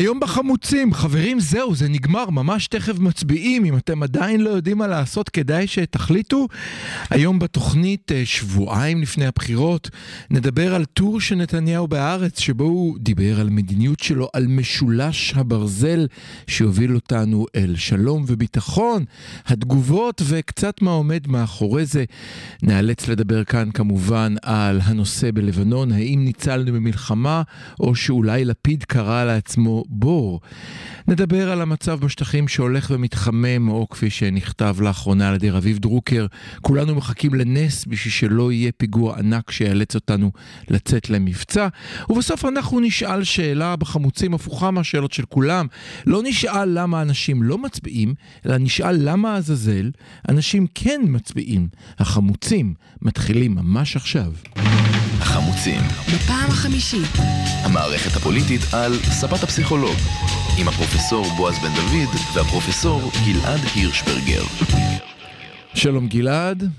היום בחמוצים, חברים, זהו, זה נגמר, ממש תכף מצביעים. אם אתם עדיין לא יודעים מה לעשות, כדאי שתחליטו. היום בתוכנית, אה, שבועיים לפני הבחירות, נדבר על טור של נתניהו בהארץ, שבו הוא דיבר על מדיניות שלו, על משולש הברזל שיוביל אותנו אל שלום וביטחון, התגובות וקצת מה עומד מאחורי זה. נאלץ לדבר כאן כמובן על הנושא בלבנון, האם ניצלנו במלחמה, או שאולי לפיד קרא לעצמו בור. נדבר על המצב בשטחים שהולך ומתחמם, או כפי שנכתב לאחרונה על ידי רביב דרוקר, כולנו מחכים לנס בשביל שלא יהיה פיגוע ענק שיאלץ אותנו לצאת למבצע. ובסוף אנחנו נשאל שאלה בחמוצים הפוכה מהשאלות של כולם. לא נשאל למה אנשים לא מצביעים, אלא נשאל למה עזאזל אנשים כן מצביעים. החמוצים מתחילים ממש עכשיו. החמוצים, בפעם החמישית. המערכת הפוליטית על ספת הפסיכולוג, עם הפרופסור בועז בן דוד והפרופסור גלעד הירשברגר. שלום גלעד.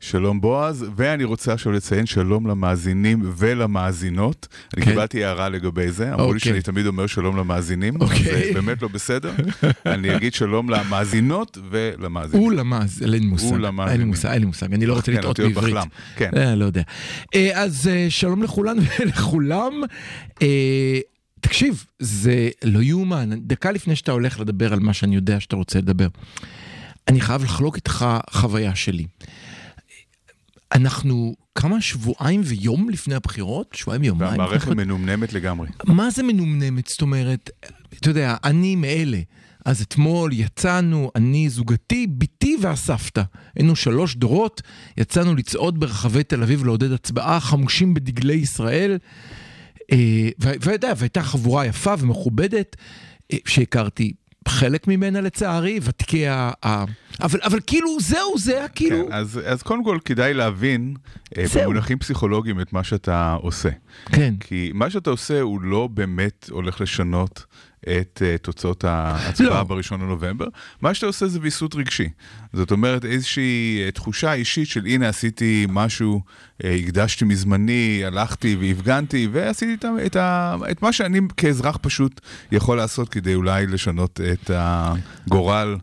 שלום בועז, ואני רוצה עכשיו לציין שלום למאזינים ולמאזינות. אני כן. קיבלתי הערה לגבי זה, אמרו לי אוקיי. שאני תמיד אומר שלום למאזינים, אוקיי. זה באמת לא בסדר. אני אגיד שלום למאזינות ולמאזינים. הוא למז, אין לי מושג. ולמאזינים. אין לי מושג, אין לי מושג, אני לא רוצה כן, לטעות אותיות בעברית. כן. אה, לא יודע. אה, אז אה, שלום לכולן ולכולם. אה, תקשיב, זה לא יאומן. דקה לפני שאתה הולך לדבר על מה שאני יודע שאתה רוצה לדבר, אני חייב לחלוק איתך חוויה שלי. אנחנו כמה שבועיים ויום לפני הבחירות? שבועיים יומיים? והמערכת הבחירות? מנומנמת לגמרי. מה זה מנומנמת? זאת אומרת, אתה יודע, אני מאלה. אז אתמול יצאנו, אני, זוגתי, בתי והסבתא. היינו שלוש דורות, יצאנו לצעוד ברחבי תל אביב לעודד הצבעה, חמושים בדגלי ישראל. אה, ואתה יודע, והייתה חבורה יפה ומכובדת, אה, שהכרתי חלק ממנה לצערי, ותיקי ה... ה- אבל, אבל כאילו, זהו, זה היה כאילו... כן, אז, אז קודם כל כדאי להבין אה, זהו. במונחים פסיכולוגיים את מה שאתה עושה. כן. כי מה שאתה עושה הוא לא באמת הולך לשנות את uh, תוצאות ההצבעה לא. בראשון לנובמבר. מה שאתה עושה זה ויסות רגשי. זאת אומרת, איזושהי uh, תחושה אישית של הנה עשיתי משהו, uh, הקדשתי מזמני, הלכתי והפגנתי, ועשיתי את, את, את מה שאני כאזרח פשוט יכול לעשות כדי אולי לשנות את הגורל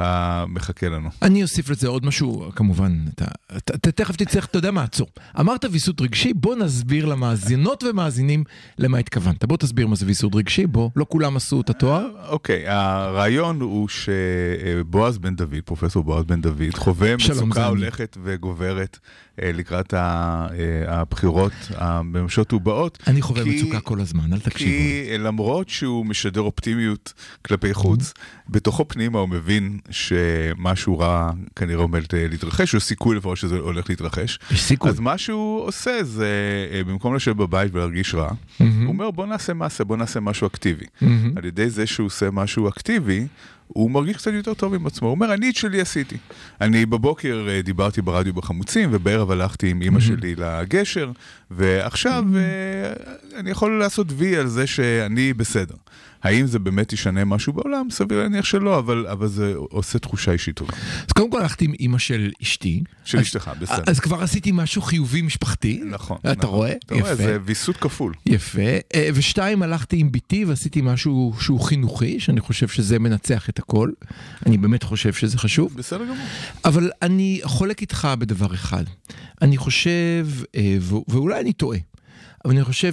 המחכה לנו. אני אוסיף לזה עוד משהו, כמובן, אתה, אתה, אתה תכף תצטרך, אתה יודע מה, עצור. אמרת ויסות רגשי, בוא נסביר למאזינות ומאזינים למה התכוונת. בוא תסביר מה זה ויסות רגשי, בוא, לא כולם עשו את התואר. אוקיי, הרעיון הוא שבועז בן דוד, פרופסור בועז בן דוד, חווה מצוקה. הולכת וגוברת אה, לקראת אה, הבחירות הממשות ובאות. אני חווה מצוקה כל הזמן, אל תקשיבו. כי למרות שהוא משדר אופטימיות כלפי חוץ, בתוכו פנימה הוא מבין שמשהו רע כנראה עומד אה, להתרחש, יש סיכוי לפחות שזה הולך להתרחש. יש סיכוי. אז מה שהוא עושה זה, אה, במקום לשבת בבית ולהרגיש רע, הוא אומר בוא נעשה מעשה, בוא נעשה משהו אקטיבי. מהמם. על ידי זה שהוא עושה משהו אקטיבי, הוא מרגיש קצת יותר טוב עם עצמו. הוא אומר, אני את שלי עשיתי. אני בבוקר אה, דיברתי ברדיו בחמוצים, ובערב הלכתי עם אימא שלי לגשר, ועכשיו אה, אני יכול לעשות וי על זה שאני בסדר. האם זה באמת ישנה משהו בעולם? סביר להניח שלא, אבל, אבל זה עושה תחושה אישית טובה. אז קודם כל הלכתי עם אימא של אשתי. של אז- אשתך, בסדר. אז כבר עשיתי משהו חיובי משפחתי. נכון. אתה נכון. רואה? אתה רואה, יפה. זה ויסות כפול. יפה. אה, ושתיים, הלכתי עם בתי ועשיתי משהו שהוא חינוכי, שאני חושב שזה מנצח את הכל. אני באמת חושב שזה חשוב. בסדר גמור. אבל אני חולק איתך בדבר אחד. אני חושב, אה, ואולי אני טועה, אבל אני חושב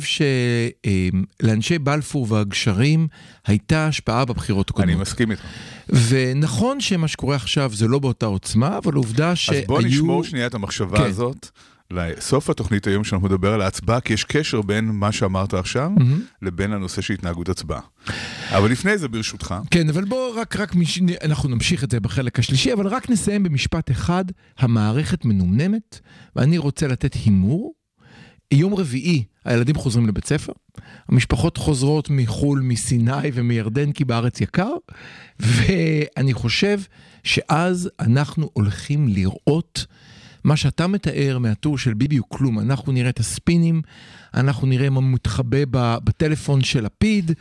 שלאנשי בלפור והגשרים הייתה השפעה בבחירות אני הקודמות. מסכים איתך. ונכון שמה שקורה עכשיו זה לא באותה עוצמה, אבל עובדה שהיו... אז בוא נשמור שנייה את המחשבה כן. הזאת. לסוף התוכנית היום שאנחנו נדבר על ההצבעה, כי יש קשר בין מה שאמרת עכשיו מהמם. לבין הנושא של התנהגות הצבעה. אבל לפני זה, ברשותך, כן, אבל בוא רק, רק, מש... אנחנו נמשיך את זה בחלק השלישי, אבל רק נסיים במשפט אחד, המערכת מנומנמת, ואני רוצה לתת הימור. יום רביעי הילדים חוזרים לבית ספר, המשפחות חוזרות מחו"ל, מסיני ומירדן, כי בארץ יקר, ואני חושב שאז אנחנו הולכים לראות מה שאתה מתאר מהטור של ביבי הוא כלום. אנחנו נראה את הספינים, אנחנו נראה מה מתחבא בטלפון של לפיד,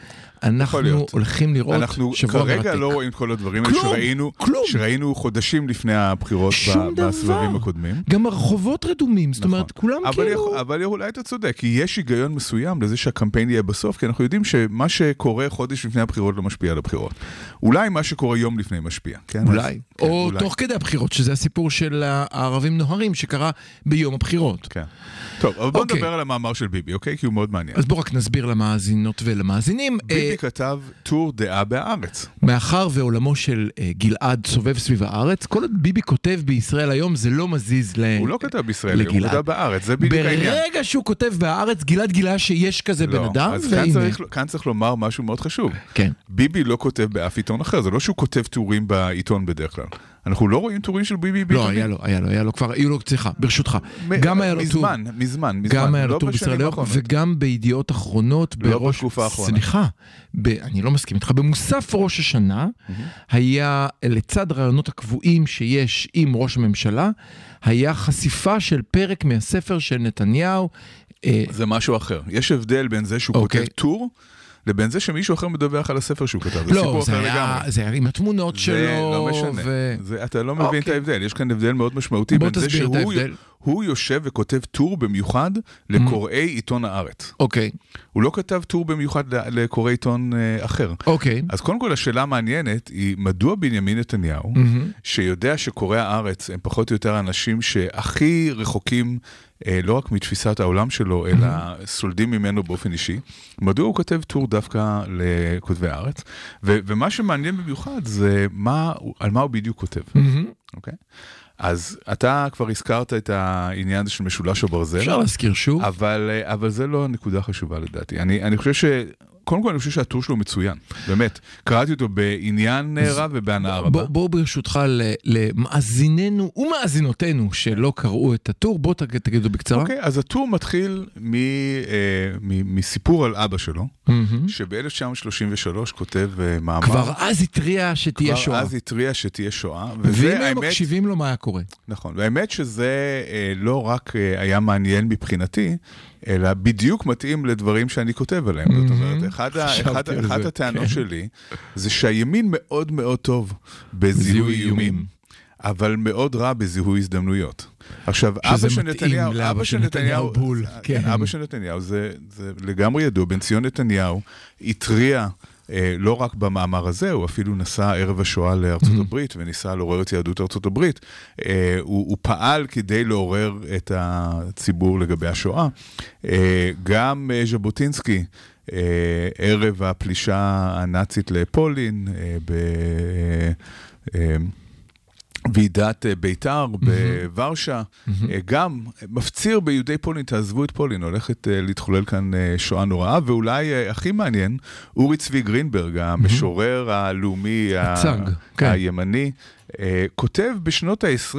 אנחנו. הולכים לראות אנחנו שבוע מרתק. כרגע לא רואים את כל הדברים האלה שראינו, כלום. שראינו חודשים לפני הבחירות ב-. בסבבים הקודמים. גם הרחובות רדומים, זאת אומרת, כולם נכון. אבל, כאילו... יכול, אבל אולי אתה צודק, כי יש היגיון מסוים לזה שהקמפיין יהיה בסוף, כי אנחנו יודעים שמה שקורה חודש לפני הבחירות לא משפיע על הבחירות. אולי מה שקורה יום לפני משפיע, כן? אולי. אז, כן, או אולי. תוך כדי הבחירות, שזה הסיפור של הערבים נוהרים שקרה ביום הבחירות. כן. טוב, אבל בוא אוקיי. נדבר על המאמר של ביבי, אוקיי? כי הוא מאוד מעניין. אז בואו רק נסביר למאזינות ולמאזינים. אה, ביבי כתב טור דעה בהארץ. מאחר ועולמו של אה, גלעד סובב סביב הארץ, כל עוד ביבי כותב בישראל היום זה לא מזיז ל... הוא לא כתב בישראל, היום, הוא לגלעד. כתב בארץ, זה בדיוק העניין. ברגע שהוא כותב בהארץ, גלעד גילה שיש כזה בן לא, אדם, אז כאן והנה. צריך, כאן צריך לומר משהו מאוד חשוב. כן. ביבי לא כותב באף עיתון אחר, זה לא שהוא כותב טורים בעיתון בדרך כלל. אנחנו לא רואים טורים של ביבי לא, בעיתונים. היה לו, היה לו, היה לו כבר, היו לו, סליחה, ברשותך. גם היה לו טור. מזמן, מזמן, מזמן. גם היה לו לא טור בישראל היום. וגם בידיעות אחרונות, לא בראש... בתקופה האחרונה. סליחה. אני לא מסכים איתך. במוסף ראש השנה היה, לצד הרעיונות הקבועים שיש עם ראש הממשלה, היה חשיפה של פרק מהספר של נתניהו. אה, זה משהו אחר. יש הבדל בין זה שהוא אוקיי. כותב טור, לבין זה שמישהו אחר מדווח על הספר שהוא כתב. זה לא, סיפור זה אחר היה, לגמרי. זה היה עם התמונות שלו. זה לא משנה. ו... זה, אתה לא מבין את אוקיי. ההבדל, יש כאן הבדל מאוד משמעותי בוא בין זה תסביר את שהוא ההבדל. הוא יושב וכותב טור במיוחד לקוראי עיתון הארץ. אוקיי, הוא לא כתב טור במיוחד לקוראי עיתון אה, אחר. אוקיי. אז קודם כל השאלה המעניינת היא מדוע בנימין נתניהו, שיודע שקוראי הארץ הם פחות או יותר האנשים שהכי רחוקים לא רק מתפיסת העולם שלו, אלא סולדים ממנו באופן אישי, מדוע הוא כותב טור דווקא לכותבי הארץ? ו- ומה שמעניין במיוחד זה מה, על מה הוא בדיוק כותב, אוקיי? אז אתה כבר הזכרת את העניין הזה של משולש הברזל. אפשר להזכיר שוב. אבל, אה, אבל זה לא הנקודה החשובה לדעתי. אני, אני חושב ש... קודם כל אני חושב שהטור שלו מצוין, באמת. קראתי אותו בעניין רב ובהנאה רבה. בוא, בוא ברשותך למאזיננו ומאזינותינו שלא קראו את הטור, בוא תג- תגידו בקצרה. אוקיי, אז הטור מתחיל מ, אה, מ, מסיפור על אבא שלו, מהמם. שב-1933 כותב אה, מאמר. כבר אז התריע שתהיה כבר שואה. אז התריע שתהיה שואה. ואם הם מקשיבים לו, מה היה קורה? נכון, והאמת שזה אה, לא רק אה, היה מעניין מבחינתי, אלא בדיוק מתאים לדברים שאני כותב עליהם. זאת אומרת, אחד ה- אחד- אחת זה, הטענות כן. שלי זה שהימין מאוד מאוד טוב בזיהוי איומים. אבל מאוד רע בזיהוי הזדמנויות. עכשיו, אבא של נתניהו, אבא של נתניהו בול, זה- כן. אבא של נתניהו זה, זה לגמרי ידוע, בן ציון נתניהו התריע אה, לא רק במאמר הזה, הוא אפילו נסע ערב השואה לארצות Mm-hmm. הברית וניסה לעורר את יהדות ארצות הברית. אה, הוא, הוא פעל כדי לעורר את הציבור לגבי השואה. אה, גם אה, ז'בוטינסקי, אה, ערב הפלישה הנאצית לפולין, אה, ב... ועידת אה, בית"ר בוורשה, אה, גם מפציר ביהודי פולין, תעזבו את פולין, הולכת אה, להתחולל כאן אה, שואה נוראה, ואולי הכי מעניין, אורי צבי גרינברג, המשורר הלאומי, כן. הימני, כותב בשנות ה-20,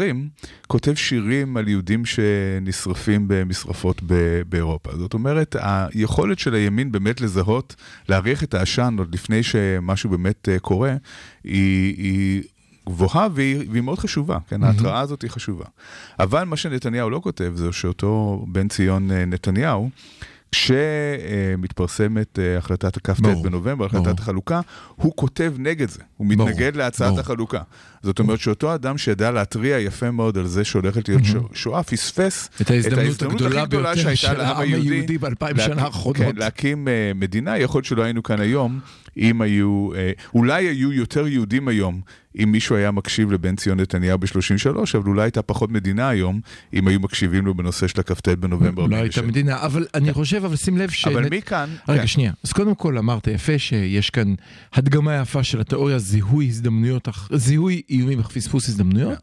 כותב שירים על יהודים שנשרפים במשרפות באירופה. זאת אומרת, היכולת של הימין באמת לזהות, להריח את העשן עוד לפני שמשהו באמת קורה, היא... גבוהה והיא, והיא מאוד חשובה, כן, ההתראה הזאת היא חשובה. אבל מה שנתניהו לא כותב זה שאותו בן ציון אה, נתניהו, כשמתפרסמת אה, החלטת הכ"ט בנובמבר. החלטת החלוקה, הוא כותב נגד זה, הוא מתנגד להצעת. החלוקה. זאת אומרת שאותו אדם שידע להתריע יפה מאוד על זה שהולכת להיות שו- שואה, פספס את ההזדמנות הכי הגדולה ביותר שהייתה של לעם העם היהודי באלפיים שנה האחרונות. כן, להקים אה, מדינה, יכול להיות שלא היינו כאן היום, אם היו, אה, אולי היו יותר יהודים היום, אם מישהו היה מקשיב לבן ציון נתניהו ב-33, אבל אולי הייתה פחות מדינה היום, אם היו מקשיבים לו בנושא של הכ"ט בנובמבר. לא הייתה 47. מדינה, אבל אני חושב, אבל שים לב ש... אבל מכאן, רגע, כן. שנייה. אז קודם כל אמרת יפה שיש כאן הדגמה יפה של התיאוריה זיהוי הזדמנויות, זיהוי איומים ופספוס הזדמנויות.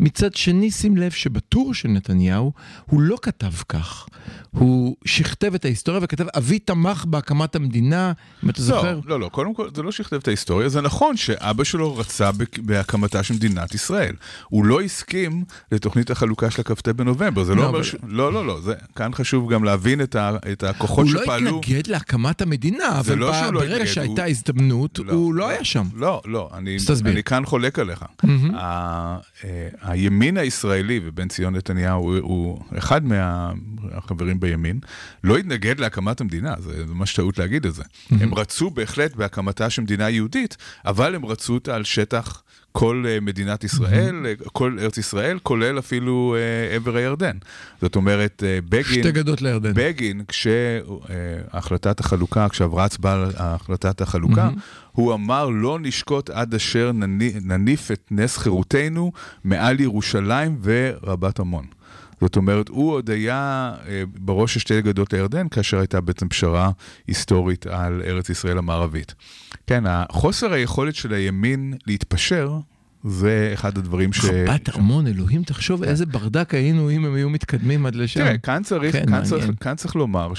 מצד שני, שים לב שבטור של נתניהו, הוא לא כתב כך. הוא שכתב את ההיסטוריה וכתב, אבי תמך בהקמת המדינה, אם אתה זוכר. לא, לא, לא, קודם כל, זה לא שכתב את ההיסטוריה, זה נכון שאבא שלו רצה. בהקמתה של מדינת ישראל. הוא לא הסכים לתוכנית החלוקה של הכ"ט בנובמבר, זה לא לא, אומר ש... לא, לא, לא, זה... כאן חשוב גם להבין את, ה... את הכוחות הוא לא שפעלו. התנגד להקמת המדינה, אבל לא ב- שהוא לא ברגע התנגד, שהייתה הוא- הזדמנות, הוא לא היה שם. לא, לא, אני. אני כאן חולק עליך. ה- אה, הימין הישראלי, ובן ציון נתניהו הוא, הוא אחד מהחברים בימין, לא התנגד להקמת המדינה, זה ממש טעות להגיד את זה. הם רצו בהחלט בהקמתה של מדינה יהודית, אבל הם רצו אותה על שטח כל אה, מדינת ישראל, אה, כל ארץ ישראל, כולל אפילו אה, עבר הירדן. זאת אומרת, בגין... שתי גדות לירדן. בגין, כשהחלטת החלוקה, כשעברה הצבעה על החלטת החלוקה, הוא אמר לא נשקוט עד אשר נני- נניף את נס חירותנו מעל ירושלים ורבת עמון. זאת אומרת, הוא עוד היה אה, בראש של שתי גדות הירדן, כאשר הייתה בעצם פשרה היסטורית על ארץ ישראל המערבית. כן, חוסר היכולת של הימין להתפשר, זה אחד הדברים ש... רבת ארמון, אלוהים, תחשוב איזה ברדק היינו אם הם היו מתקדמים עד לשם. תראה, כאן צריך, כן, כאן צריך. כאן צריך לומר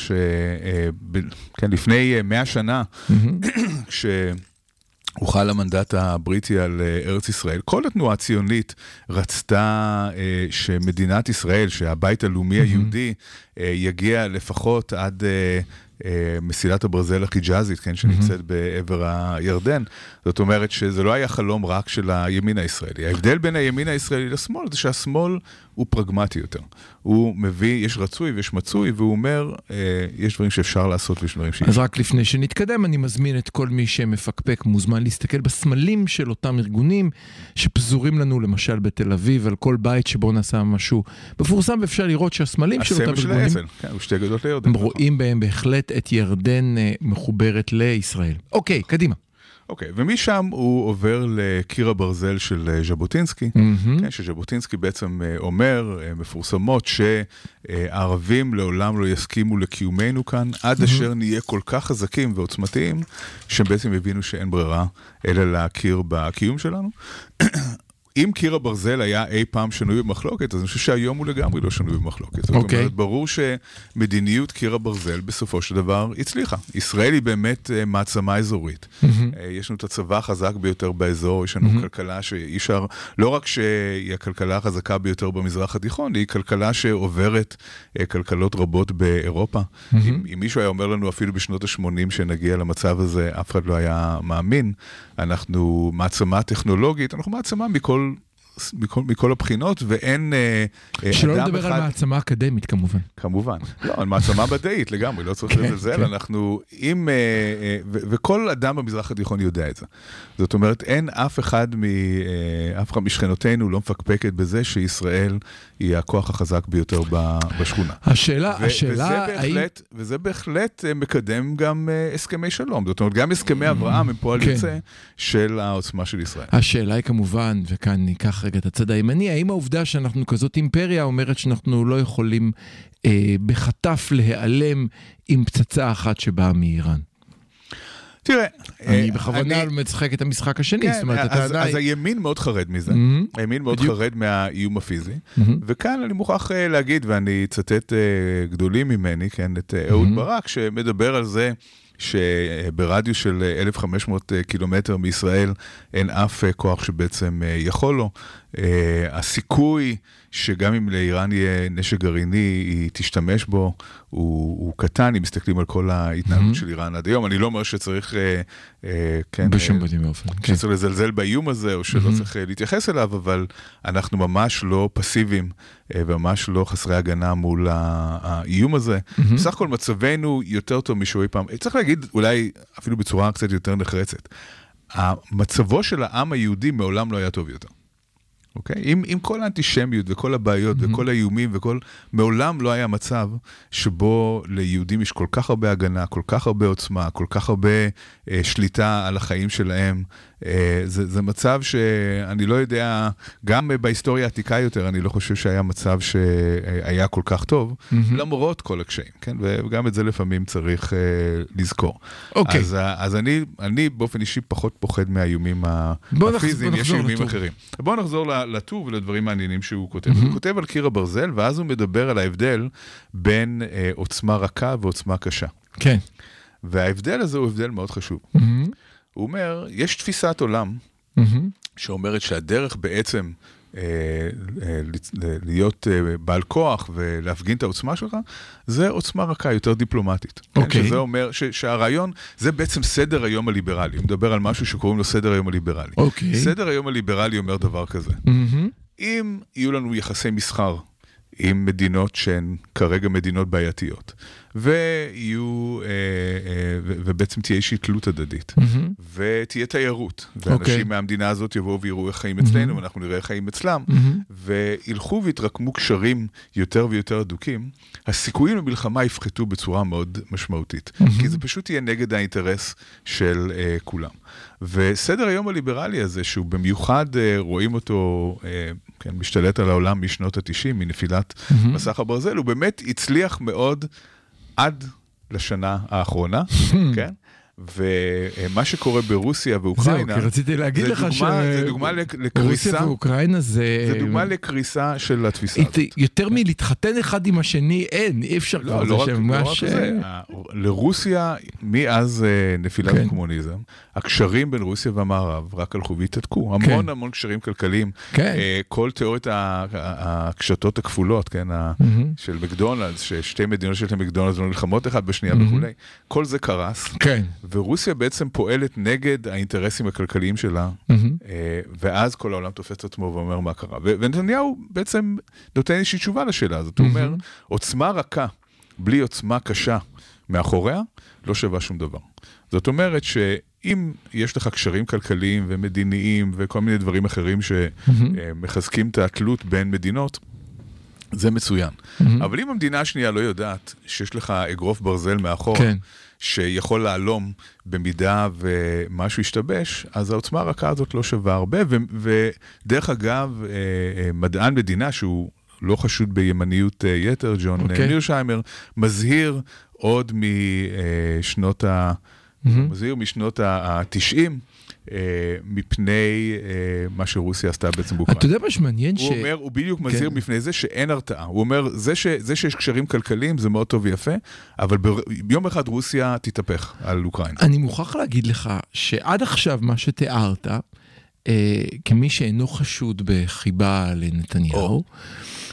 שלפני מאה שנה, כשהוחל המנדט הבריטי על אה, ארץ ישראל, כל התנועה הציונית רצתה אה, שמדינת ישראל, שהבית הלאומי היהודי, אה, יגיע לפחות עד... אה, אה, מסילת הברזל החיג'אזית, כן, שנמצאת בעבר הירדן. זאת אומרת שזה לא היה חלום רק של הימין הישראלי. ההבדל בין הימין הישראלי לשמאל זה שהשמאל הוא פרגמטי יותר. הוא מביא, יש רצוי ויש מצוי, והוא אומר, אה, יש דברים שאפשר לעשות ויש דברים שאי אז רק לפני שנתקדם, אני מזמין את כל מי שמפקפק, מוזמן להסתכל בסמלים של אותם ארגונים שפזורים לנו למשל בתל אביב, על כל בית שבו נעשה משהו מפורסם, ואפשר לראות שהסמלים של אותם הסמל של ארגונים, האצ"ל, כן, הוא שתי גדות לירדן. הם נכון. רואים בהם בהחלט את ירדן אה, מחוברת לישראל. אוקיי, קדימה. אוקיי, ומשם הוא עובר לקיר הברזל של אה, ז'בוטינסקי. מהמם. כן, שז'בוטינסקי בעצם אה, אומר, אה, מפורסמות, שהערבים לעולם לא יסכימו לקיומנו כאן, עד אשר נהיה כל כך חזקים ועוצמתיים, שהם בעצם הבינו שאין ברירה אלא להכיר בקיום שלנו. אם קיר הברזל היה אי פעם שנוי במחלוקת, אז אני חושב שהיום הוא לגמרי לא שנוי במחלוקת. זאת אוקיי. אומרת, ברור שמדיניות קיר הברזל בסופו של דבר הצליחה. ישראל היא באמת אה, מעצמה אזורית. אה, יש לנו את הצבא החזק ביותר באזור, יש לנו כלכלה שאי אפשר, לא רק שהיא הכלכלה החזקה ביותר במזרח התיכון, היא כלכלה שעוברת אה, כלכלות רבות באירופה. אם, אם מישהו היה אומר לנו אפילו בשנות ה-80 שנגיע למצב הזה, אף אחד לא היה מאמין. אנחנו מעצמה טכנולוגית, אנחנו מעצמה מכל... מכל, מכל הבחינות, ואין אה, אה, שלא אדם לדבר על. מעצמה אקדמית כמובן. כמובן. לא, מעצמה מדעית לגמרי, לא צריך כן, לזלזל, כן. אנחנו, אם, אה, אה, ו- וכל אדם במזרח התיכון יודע את זה. זאת אומרת, אין אף אחד, מ, אה, אף אחד משכנותינו לא מפקפקת בזה שישראל היא הכוח החזק ביותר ב- בשכונה. השאלה, ו- השאלה, וזה האם... בהחלט, וזה בהחלט אה, מקדם גם אה, הסכמי שלום. זאת אומרת, גם הסכמי אברהם הם פועל כן. יוצא של העוצמה של ישראל. השאלה היא כמובן, וכאן ניקח רגע את הצד הימני, האם העובדה שאנחנו כזאת אימפריה אומרת שאנחנו לא יכולים אה, בחטף להיעלם עם פצצה אחת שבאה מאיראן? תראה, אני אה, בכוונה אני- משחק את המשחק השני, כן, זאת אומרת, אתה אז, עדיין... אז הימין מאוד חרד מזה, מהמם. הימין מאוד בדיוק. חרד מהאיום הפיזי, מהמם. וכאן אני מוכרח אה, להגיד, ואני אצטט אה, גדולים ממני, כן, את אה, אהוד מהמם. ברק, שמדבר על זה שברדיוס של אה, 1,500 אה, קילומטר מישראל אין אף אה, כוח שבעצם אה, יכול לו. הסיכוי שגם אם לאיראן יהיה נשק גרעיני, היא תשתמש בו, הוא, הוא קטן, אם מסתכלים על כל ההתנהלות מהמם. של איראן עד היום. אני לא אומר שצריך, אה, אה, כן, בשום אה, פנים ואופן. כן. שצריך לזלזל באיום הזה, או שלא מהמם. צריך אה, להתייחס אליו, אבל אנחנו ממש לא פסיביים, אה, וממש לא חסרי הגנה מול האיום הזה. מהמם. בסך הכל מצבנו יותר טוב משהוא אי פעם. צריך להגיד, אולי אפילו בצורה קצת יותר נחרצת, מצבו של העם היהודי מעולם לא היה טוב יותר. אוקיי? עם, עם כל האנטישמיות וכל הבעיות מהמם. וכל האיומים וכל... מעולם לא היה מצב שבו ליהודים יש כל כך הרבה הגנה, כל כך הרבה עוצמה, כל כך הרבה אה, שליטה על החיים שלהם. אה, זה, זה מצב שאני לא יודע, גם אה, בהיסטוריה העתיקה יותר, אני לא חושב שהיה מצב שהיה כל כך טוב, מהמם. למרות כל הקשיים, כן? וגם את זה לפעמים צריך אה, לזכור. אוקיי. אז, ה- אז אני, אני באופן אישי פחות פוחד מהאיומים הפיזיים, יש איומים. אחרים. בואו נחזור ל- לטור ולדברים מעניינים שהוא כותב. מהמם. הוא כותב על קיר הברזל, ואז הוא מדבר על ההבדל בין אה, עוצמה רכה ועוצמה קשה. כן. וההבדל הזה הוא הבדל מאוד חשוב. מהמם. הוא אומר, יש תפיסת עולם מהמם. שאומרת שהדרך בעצם להיות אה, בעל כוח ולהפגין את העוצמה שלך, זה עוצמה רכה, יותר דיפלומטית. כן? אוקיי. שזה אומר ש, שהרעיון, זה בעצם סדר היום הליברלי. הוא מדבר על משהו שקוראים לו סדר היום הליברלי. אוקיי. סדר היום הליברלי אומר דבר כזה, מהמם. אם יהיו לנו יחסי מסחר עם מדינות שהן כרגע מדינות בעייתיות, ויהיו, אה, אה, ו- ובעצם תהיה איזושהי תלות הדדית, מהמם. ותהיה תיירות, אוקיי. ואנשים מהמדינה הזאת יבואו ויראו איך חיים אצלנו, ואנחנו נראה איך חיים אצלם, מהמם. וילכו ויתרקמו קשרים יותר ויותר הדוקים, הסיכויים למלחמה יפחתו בצורה מאוד משמעותית, כי זה פשוט יהיה נגד האינטרס של uh, כולם. וסדר היום הליברלי הזה, שהוא במיוחד uh, רואים אותו, uh, כן, משתלט על העולם משנות ה-90, מנפילת מסך הברזל, הוא באמת הצליח מאוד עד לשנה האחרונה, כן? ומה שקורה ברוסיה זהו, ואוקראינה, כי רציתי להגיד זה לך ש... דוגמה, זה דוגמה לק- רוסיה לקריסה, ואוקראינה זה... זה דוגמה לקריסה של התפיסה הזאת. יותר מלהתחתן אחד עם השני, אין, אי אפשר כבר, לא, זה לא רק, לא שממש... רק זה, לרוסיה, מאז אה, נפילת כן. הקומוניזם, הקשרים בין רוסיה והמערב רק הלכו והתהדקו. כן. המון המון קשרים כלכליים. כן. אה, כל תיאוריית הקשתות הכפולות, כן, מהמם. של מקדונלדס, ששתי מדינות שיש להם מקדונלדס לא נלחמות אחת בשנייה מהמם. וכולי, כל זה קרס. כן. ורוסיה בעצם פועלת נגד האינטרסים הכלכליים שלה. אה, ואז כל העולם תופס את עצמו ואומר מה קרה. ונתניהו בעצם נותן איזושהי תשובה לשאלה הזאת. הוא אומר, עוצמה רכה, בלי עוצמה קשה מאחוריה, לא שווה שום דבר. זאת אומרת שאם יש לך קשרים כלכליים ומדיניים וכל מיני דברים אחרים שמחזקים את התלות בין מדינות, זה מצוין. אבל אם המדינה השנייה לא יודעת שיש לך אגרוף ברזל מאחור, כן. שיכול להלום במידה ומשהו ישתבש, אז העוצמה הרכה הזאת לא שווה הרבה. ו- ודרך אגב, אה, אה, מדען מדינה שהוא לא חשוד בימניות אה, יתר, ג'ון אוקיי. okay. מירשיימר, מזהיר עוד משנות ה... מהמם. מזהיר משנות ה-90 מפני אה, מה שרוסיה עשתה בעצם באוקראינה. אתה יודע מה שמעניין? ש... הוא אומר, הוא בדיוק מזהיר כן. מפני זה שאין הרתעה. הוא אומר, זה, ש, זה שיש קשרים כלכליים זה מאוד טוב ויפה, אבל ב, יום אחד רוסיה תתהפך על אוקראינה. אני מוכרח להגיד לך שעד עכשיו מה שתיארת, אה, כמי שאינו חשוד בחיבה לנתניהו, או.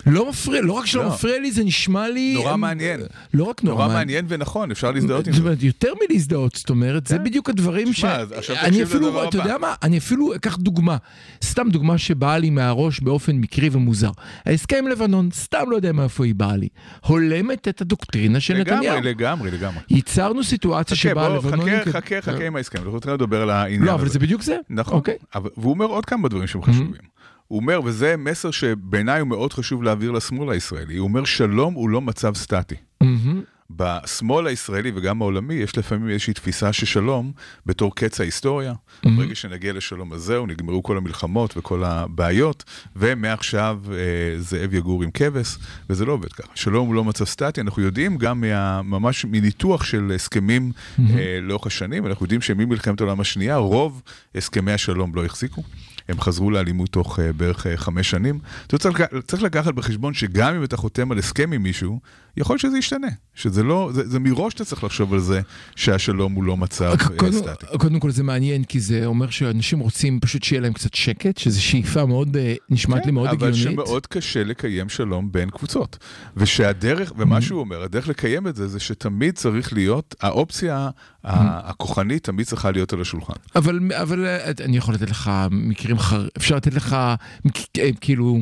לא מפריע, לא רק שלא לא. מפריע לי, זה נשמע לי... נורא הם- מעניין. לא רק נורא נורא מעניין. מעניין ונכון, אפשר להזדהות עם זאת זה. אומרת, יותר מלהזדהות, זאת אומרת, זה כן. בדיוק הדברים ש... אני אפילו, אתה. יודע מה, אני אפילו אקח דוגמה, סתם דוגמה שבאה לי מהראש באופן מקרי ומוזר. ההסכם עם לבנון, סתם לא יודע מאיפה היא באה לי, הולמת את הדוקטרינה של נתניהו. לגמרי, לגמרי, לגמרי. ייצרנו סיטואציה שבה הלבנונים... חכה, חכה, חכה עם ההסכם, אנחנו צריכים לדבר על העניין לא, אבל הזה. זה בדיוק זה. נכון, אוקיי. והוא אומר עוד כמה דברים שהם חשובים. הוא אומר, וזה מסר שבעיניי הוא מאוד חשוב להעביר לשמאל הישראלי, הוא אומר, שלום הוא לא מצב סטטי. מהמם. בשמאל הישראלי וגם העולמי יש לפעמים איזושהי תפיסה ששלום בתור קץ ההיסטוריה. Mhm. ברגע שנגיע לשלום אז זהו, נגמרו כל המלחמות וכל הבעיות, ומעכשיו אה, זאב יגור עם כבש, וזה לא עובד ככה. שלום הוא לא מצב סטטי, אנחנו יודעים גם מה, ממש מניתוח של הסכמים Mhm. אה, לאורך השנים, אנחנו יודעים שממלחמת העולם השנייה רוב הסכמי השלום לא החזיקו. הם חזרו לאלימות תוך uh, בערך uh, חמש שנים. אתה צריך, צריך לקחת בחשבון שגם אם אתה חותם על הסכם עם מישהו, יכול שזה ישתנה. שזה לא, זה, זה מראש אתה צריך לחשוב על זה שהשלום הוא לא מצב uh, קודם, סטטי. קודם כל זה מעניין כי זה אומר שאנשים רוצים פשוט שיהיה להם קצת שקט, שזו שאיפה מאוד, אה, נשמעת לי מאוד כן, אבל הגיונית. שמאוד קשה לקיים שלום בין קבוצות. ושהדרך, ומה שהוא אומר, הדרך לקיים את זה, זה שתמיד צריך להיות, האופציה ה- הכוחנית תמיד צריכה להיות על השולחן. אבל, אבל אה, אני יכול לתת לך מקרים חר... אפשר לתת לך אה, כאילו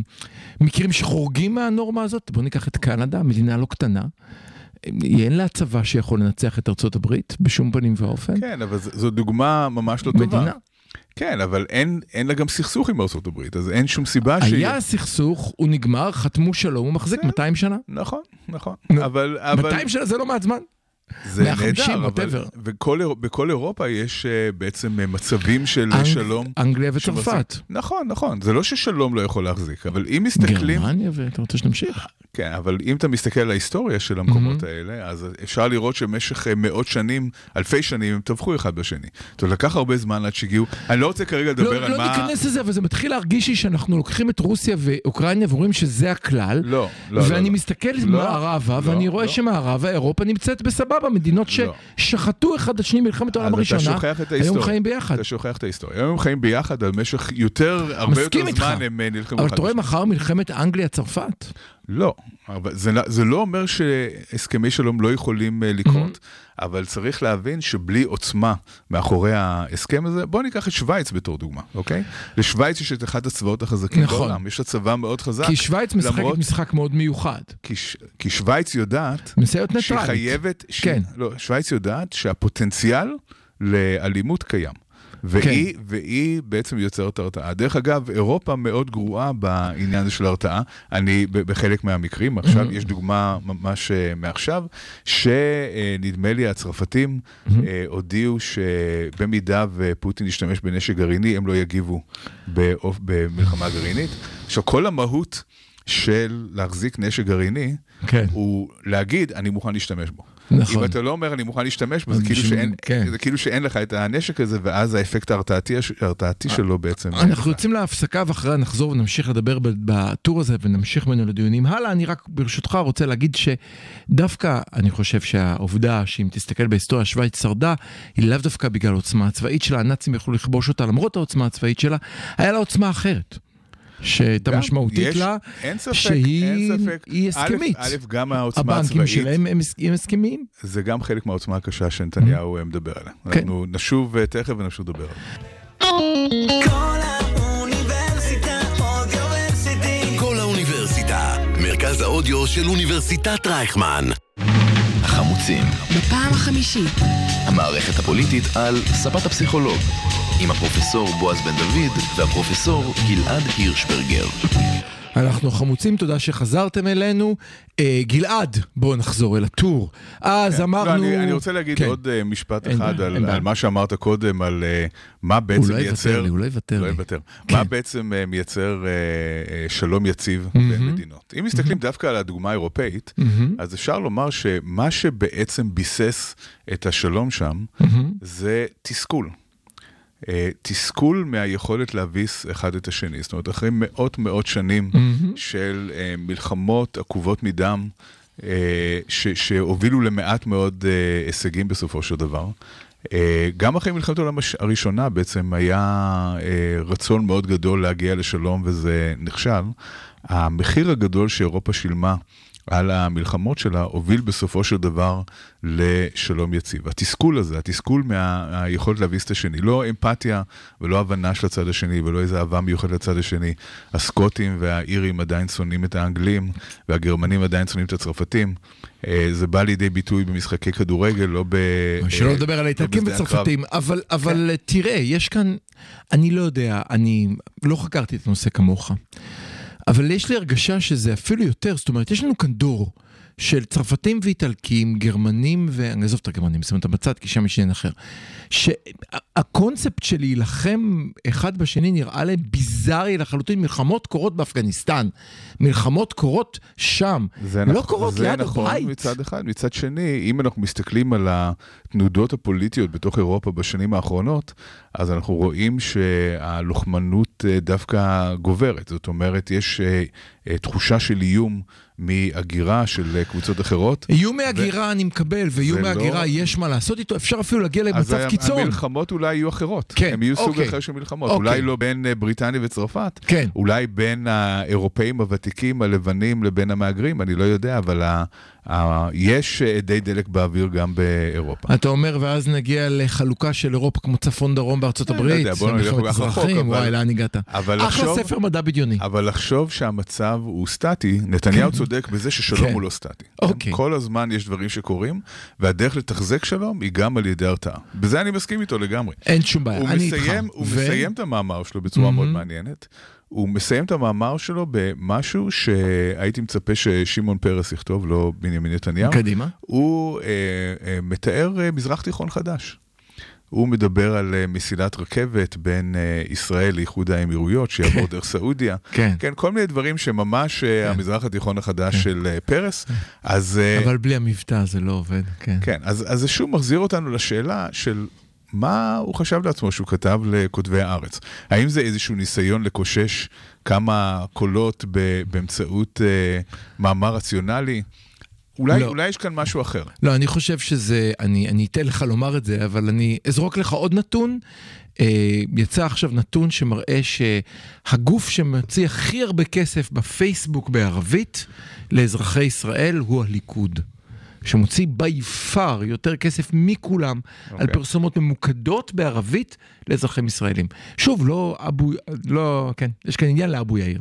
מקרים שחורגים מהנורמה הזאת. בוא ניקח את קנדה, מדינה לא קטנה. אין לה צבא שיכול לנצח את ארצות הברית בשום פנים ואופן. כן, אבל זו דוגמה ממש לא טובה. מדינה. כן, אבל אין, אין לה גם סכסוך עם ארצות הברית, אז אין שום סיבה שיהיה. היה סכסוך, הוא נגמר, חתמו שלום, הוא מחזיק 200 שנה. נכון, נכון. אבל, אבל 200 שנה זה לא מעט זמן. זה 150, נהדר, אבל whatever. בכל, אירו- בכל אירופה יש uh, בעצם uh, מצבים של אנג- שלום. אנגליה וצרפת. נכון, נכון, זה לא ששלום לא יכול להחזיק, אבל אם מסתכלים, גרמניה, ואתה רוצה שנמשיך? כן, אבל אם אתה מסתכל על ההיסטוריה של המקומות האלה, אז אפשר לראות שבמשך אה, מאות שנים, אלפי שנים, הם טבחו אחד בשני. זאת אומרת, לקח הרבה זמן עד שהגיעו, אני לא רוצה כרגע לדבר לא, על לא מה... ניכנס לזה, אבל זה מתחיל להרגיש לי שאנחנו לוקחים את רוסיה ואוקראינה ואומרים שזה הכלל. לא, לא, ואני לא. מסתכל לא, מערבה, לא, ואני רואה לא. שמערבה אירופה נמצאת בסבבה, מדינות לא. ששחטו אחד את השני במלחמת העולם הראשונה, היום. חיים ביחד. אתה שוכח את ההיסטוריה. היום הם חיים ביחד, אבל במשך יותר, הרבה יותר. זמן הם אה, נלחמו אבל אחד אתה רואה בשני. מחר מלחמת אנגליה-צרפת? לא, אבל זה, לא- זה לא אומר שהסכמי שלום לא יכולים אה, לקרות, אבל צריך להבין שבלי עוצמה מאחורי ההסכם הזה, בואו ניקח את שווייץ בתור דוגמה, אוקיי? לשווייץ יש את אחד הצבאות החזקים נכון. בעולם, יש לה צבא מאוד חזק. כי שווייץ משחקת למרות- משחק מאוד מיוחד. כי, ש... כי שווייץ יודעת מסיירת שהיא ניטרלית. חייבת, ש... כן. לא, שווייץ יודעת שהפוטנציאל לאלימות קיים. והיא, כן. והיא בעצם יוצרת הרתעה. דרך אגב, אירופה מאוד גרועה בעניין הזה של הרתעה. אני, בחלק מהמקרים, עכשיו, Mm-hmm. יש דוגמה ממש אה, מעכשיו, שנדמה לי הצרפתים Mm-hmm. אה, הודיעו שבמידה ופוטין ישתמש בנשק גרעיני, הם לא יגיבו באופ- במלחמה גרעינית. עכשיו, כל המהות של להחזיק נשק גרעיני, כן. הוא להגיד, אני מוכן להשתמש בו. נכון. אם אתה לא אומר, אני מוכן להשתמש בו, אז זה כאילו, שאין, כן. זה כאילו שאין לך את הנשק הזה, ואז האפקט ההרתעתי, ההרתעתי שלו בעצם... אנחנו. יוצאים להפסקה ואחריה נחזור ונמשיך לדבר בטור הזה ונמשיך ממנו לדיונים הלאה. אני רק ברשותך רוצה להגיד שדווקא אני חושב שהעובדה שאם תסתכל בהיסטוריה שווייץ שרדה היא לאו דווקא בגלל העוצמה הצבאית שלה, הנאצים יכלו לכבוש אותה למרות העוצמה הצבאית שלה, היה לה עוצמה אחרת. שהייתה משמעותית יש- לה, אין ספק, שהיא אין ספק. היא א', הסכמית. א', גם העוצמה הבנקים הצבאית, שלהם הם הם הסכמיים. זה גם חלק מהעוצמה הקשה שנתניהו אה, מדבר עליה. כן. אנחנו נשוב אה, תכף ונשוב לדבר על זה. כל האוניברסיטה אודיוורסיטי. כל האוניברסיטה, מרכז האודיו של אוניברסיטת רייכמן. החמוצים, בפעם החמישית. המערכת הפוליטית על ספת הפסיכולוג, עם הפרופסור בועז בן דוד והפרופסור גלעד הירשברגר. אנחנו חמוצים, תודה שחזרתם אלינו. אה, גלעד, בואו נחזור אל הטור. אז כן. אמרנו... לא, אני, אני רוצה להגיד כן. עוד uh, משפט אין אחד בעיה, על, אין. על מה שאמרת קודם, על uh, מה בעצם הוא לא יוותר מייצר... לי, הוא לא יוותר לא לי. יוותר. כן. מה בעצם uh, מייצר uh, uh, שלום יציב בין מדינות. אם מסתכלים דווקא על הדוגמה האירופאית, אז אפשר לומר שמה שבעצם ביסס את השלום שם, זה תסכול. Uh, תסכול מהיכולת להביס אחד את השני. זאת אומרת, אחרי מאות מאות שנים של uh, מלחמות עקובות מדם, uh, ש- שהובילו למעט מאוד הישגים בסופו של דבר. גם אחרי מלחמת העולם הש- הראשונה בעצם היה רצון מאוד גדול להגיע לשלום וזה נכשל. המחיר הגדול שאירופה שילמה על המלחמות שלה הוביל בסופו של דבר לשלום יציב. התסכול הזה, התסכול מהיכולת להביס את השני, לא אמפתיה ולא הבנה של הצד השני ולא איזו אהבה מיוחדת לצד השני. הסקוטים והאירים עדיין שונאים את האנגלים והגרמנים עדיין שונאים את הצרפתים. אה, זה בא לידי ביטוי במשחקי כדורגל, לא ב... שלא אה, לדבר על האיטלקים. וצרפתים, אבל, אבל תראה, יש כאן, אני לא יודע, אני לא חקרתי את הנושא כמוך, אבל יש לי הרגשה שזה אפילו יותר, זאת אומרת, יש לנו כאן דור של צרפתים ואיטלקים, גרמנים, ואני עזוב את הגרמנים, שם אותם בצד, כי שם יש עניין אחר. שהקונספט של להילחם אחד בשני נראה להם ביזארי לחלוטין, מלחמות קורות באפגניסטן, מלחמות קורות שם, זה לא נכון- קורות זה ליד נכון הבית. מצד אחד. מצד שני, אם אנחנו מסתכלים על התנודות הפוליטיות בתוך אירופה בשנים האחרונות, אז אנחנו רואים שהלוחמנות אה, דווקא גוברת. זאת אומרת, יש אה, אה, תחושה של איום מהגירה של קבוצות אחרות. איום מהגירה אני מקבל, ואיום זה לא- מהגירה יש מה לעשות איתו, אפשר אפילו להגיע אז למצב קיצון. המלחמות אולי יהיו אחרות. כן, הם יהיו סוג אוקיי. אחר של מלחמות. אוקיי. אולי לא בין בריטניה וצרפת. כן. אולי בין האירופאים הוותיקים הלבנים לבין המהגרים, אני לא יודע, אבל יש אה, אדי דלק באוויר גם באירופה. אתה אומר, ואז נגיע לחלוקה של אירופה כמו צפון דרום בארצות אני לא הברית, יודע, בוא נלך כל כך רחוק, וואי, לאן הגעת? אחלה ספר מדע בדיוני. אבל לחשוב שהמצב הוא סטטי, נתניהו צודק בזה ששלום כן. הוא לא סטטי. אוקיי. כל הזמן יש דברים שקורים, והדרך לתחזק שלום היא גם על ידי הרתעה. בזה אני מסכים איתו לגמרי. אין שום בעיה, אני איתך. הוא מסיים את המאמר שלו בצורה מאוד מעניינת. הוא מסיים את המאמר שלו במשהו שהייתי מצפה ששמעון פרס יכתוב, לא בנימין נתניהו. קדימה. הוא אה, אה, מתאר אה, מזרח תיכון חדש. הוא מדבר על אה, מסילת רכבת בין אה, ישראל לאיחוד האמירויות, שיעבור דרך סעודיה. כן. כן, כל מיני דברים שממש אה, המזרח התיכון החדש של אה, פרס. אז... אה, אבל בלי המבטא זה לא עובד, כן. כן, אז, אז זה שוב מחזיר אותנו לשאלה של מה הוא חשב לעצמו שהוא כתב לכותבי הארץ. האם זה איזשהו ניסיון לקושש כמה קולות ב, באמצעות אה, מאמר רציונלי? אולי, לא. אולי יש כאן משהו אחר. לא, אני חושב שזה, אני, אני אתן לך לומר את זה, אבל אני אזרוק לך עוד נתון. אה, יצא עכשיו נתון שמראה שהגוף שמוציא הכי הרבה כסף בפייסבוק בערבית לאזרחי ישראל הוא הליכוד. שמוציא בי פאר יותר כסף מכולם okay. על אוקיי. פרסומות ממוקדות בערבית לאזרחים ישראלים. שוב, לא אבו, לא, כן, יש כאן עניין לאבו יאיר.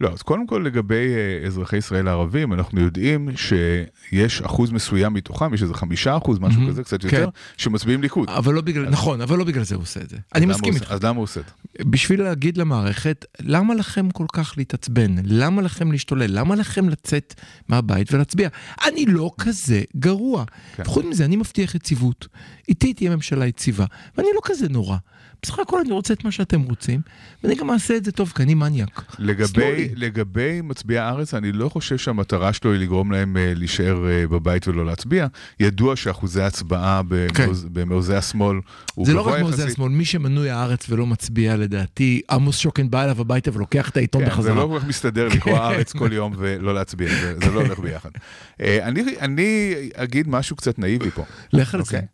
לא, אז קודם כל לגבי אה, אזרחי ישראל הערבים, אנחנו יודעים שיש אחוז מסוים מתוכם, יש איזה חמישה אחוז, משהו. כזה, קצת כן. יותר, שמצביעים ליכוד. אבל לא בגלל, נכון, אבל לא בגלל זה הוא עושה את זה. אני מסכים איתך. אז למה הוא עושה את זה? בשביל להגיד למערכת, למה לכם כל כך להתעצבן? למה לכם להשתולל? למה לכם לצאת מהבית ולהצביע? אני לא כזה גרוע. כן. חוץ מזה, אני מבטיח יציבות. איתי תהיה ממשלה יציבה, ואני לא כזה נורא. בסך הכל אני רוצה את מה שאתם רוצים, ואני גם אעשה את זה טוב, כי אני מניאק. לגבי. לגבי מצביעי הארץ, אני לא חושב שהמטרה שלו היא לגרום להם אה, להישאר אה, בבית ולא להצביע. ידוע שאחוזי ההצבעה במעוז, במעוזי השמאל הוא כן. זה לא גבוה רק מעוזי יחסית. השמאל, מי שמנוי הארץ ולא מצביע לדעתי, עמוס שוקן בא אליו הביתה ולוקח את העיתון כן, זה בחזרה. לא כל כך מסתדר לקרוא הארץ כל יום ולא להצביע, זה, זה לא הולך ביחד. אה, אני, אני אגיד משהו קצת נאיבי פה. לך על אוקיי? זה.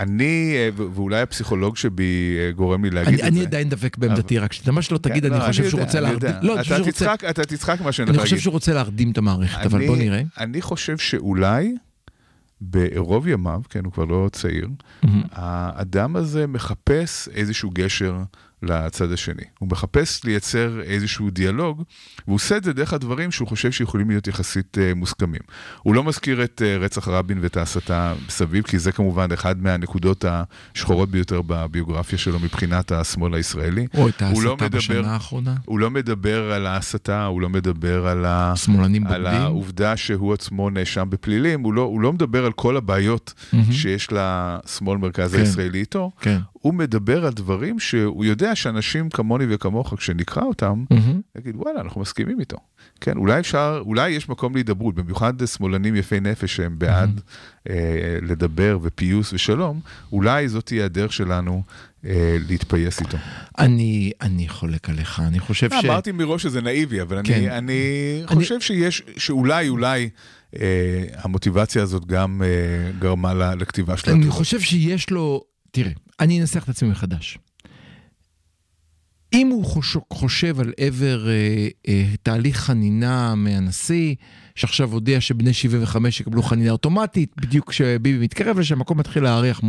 אני, אה, ואולי הפסיכולוג שבי אה, גורם לי להגיד אני, את אני זה. עדיין דבק בעמדתי, רק שאתה מה שלא תגיד, כן, אני לא, חושב שהוא יודע, רוצה אני להרדים. לא, אני אתה שהוא רוצה- תצחק, אתה תצחק מה שאני אני חושב. שהוא רוצה להרדים את המערכת, אבל אני- בוא נראה. אני חושב שאולי בערוב ימיו, כן, הוא כבר לא צעיר, האדם הזה מחפש איזשהו גשר לצד השני. הוא מחפש לייצר איזשהו דיאלוג, והוא עושה את זה דרך הדברים שהוא חושב שיכולים להיות יחסית אה, מוסכמים. הוא לא מזכיר את אה, רצח רבין ואת ההסתה מסביב, כי זה כמובן אחד מהנקודות השחורות ביותר בביוגרפיה שלו מבחינת השמאל הישראלי. או את לא ההסתה מדבר- בשנה האחרונה. הוא לא מדבר על ההסתה, הוא לא מדבר על ה... על. העובדה שהוא עצמו נאשם בפלילים, הוא לא, הוא לא מדבר על כל הבעיות מהמם. שיש לשמאל מרכז כן. הישראלי איתו, כן. הוא מדבר על דברים שהוא יודע שאנשים כמוני וכמוך, כשנקרא אותם, מהמם. יגיד וואלה, אנחנו מסכימים איתו. כן, אולי אפשר, אולי יש מקום להידברות, במיוחד שמאלנים יפי נפש שהם בעד אה, לדבר ופיוס ושלום, אולי זאת תהיה הדרך שלנו אה, להתפייס איתו. אני, אני חולק עליך, אני חושב ש... אמרתי מראש שזה נאיבי, אבל כן. אני, אני אני- חושב שיש, שאולי, אולי, אה, המוטיבציה הזאת גם אה, גרמה לכתיבה של אני העתירות. חושב שיש לו... תראה, אני אנסח את עצמי מחדש. אם הוא חושב, חושב על עבר אה, אה, תהליך חנינה מהנשיא, שעכשיו הודיע שבני 75 יקבלו חנינה אוטומטית, בדיוק כשביבי מתקרב לשם, המקום מתחיל להריח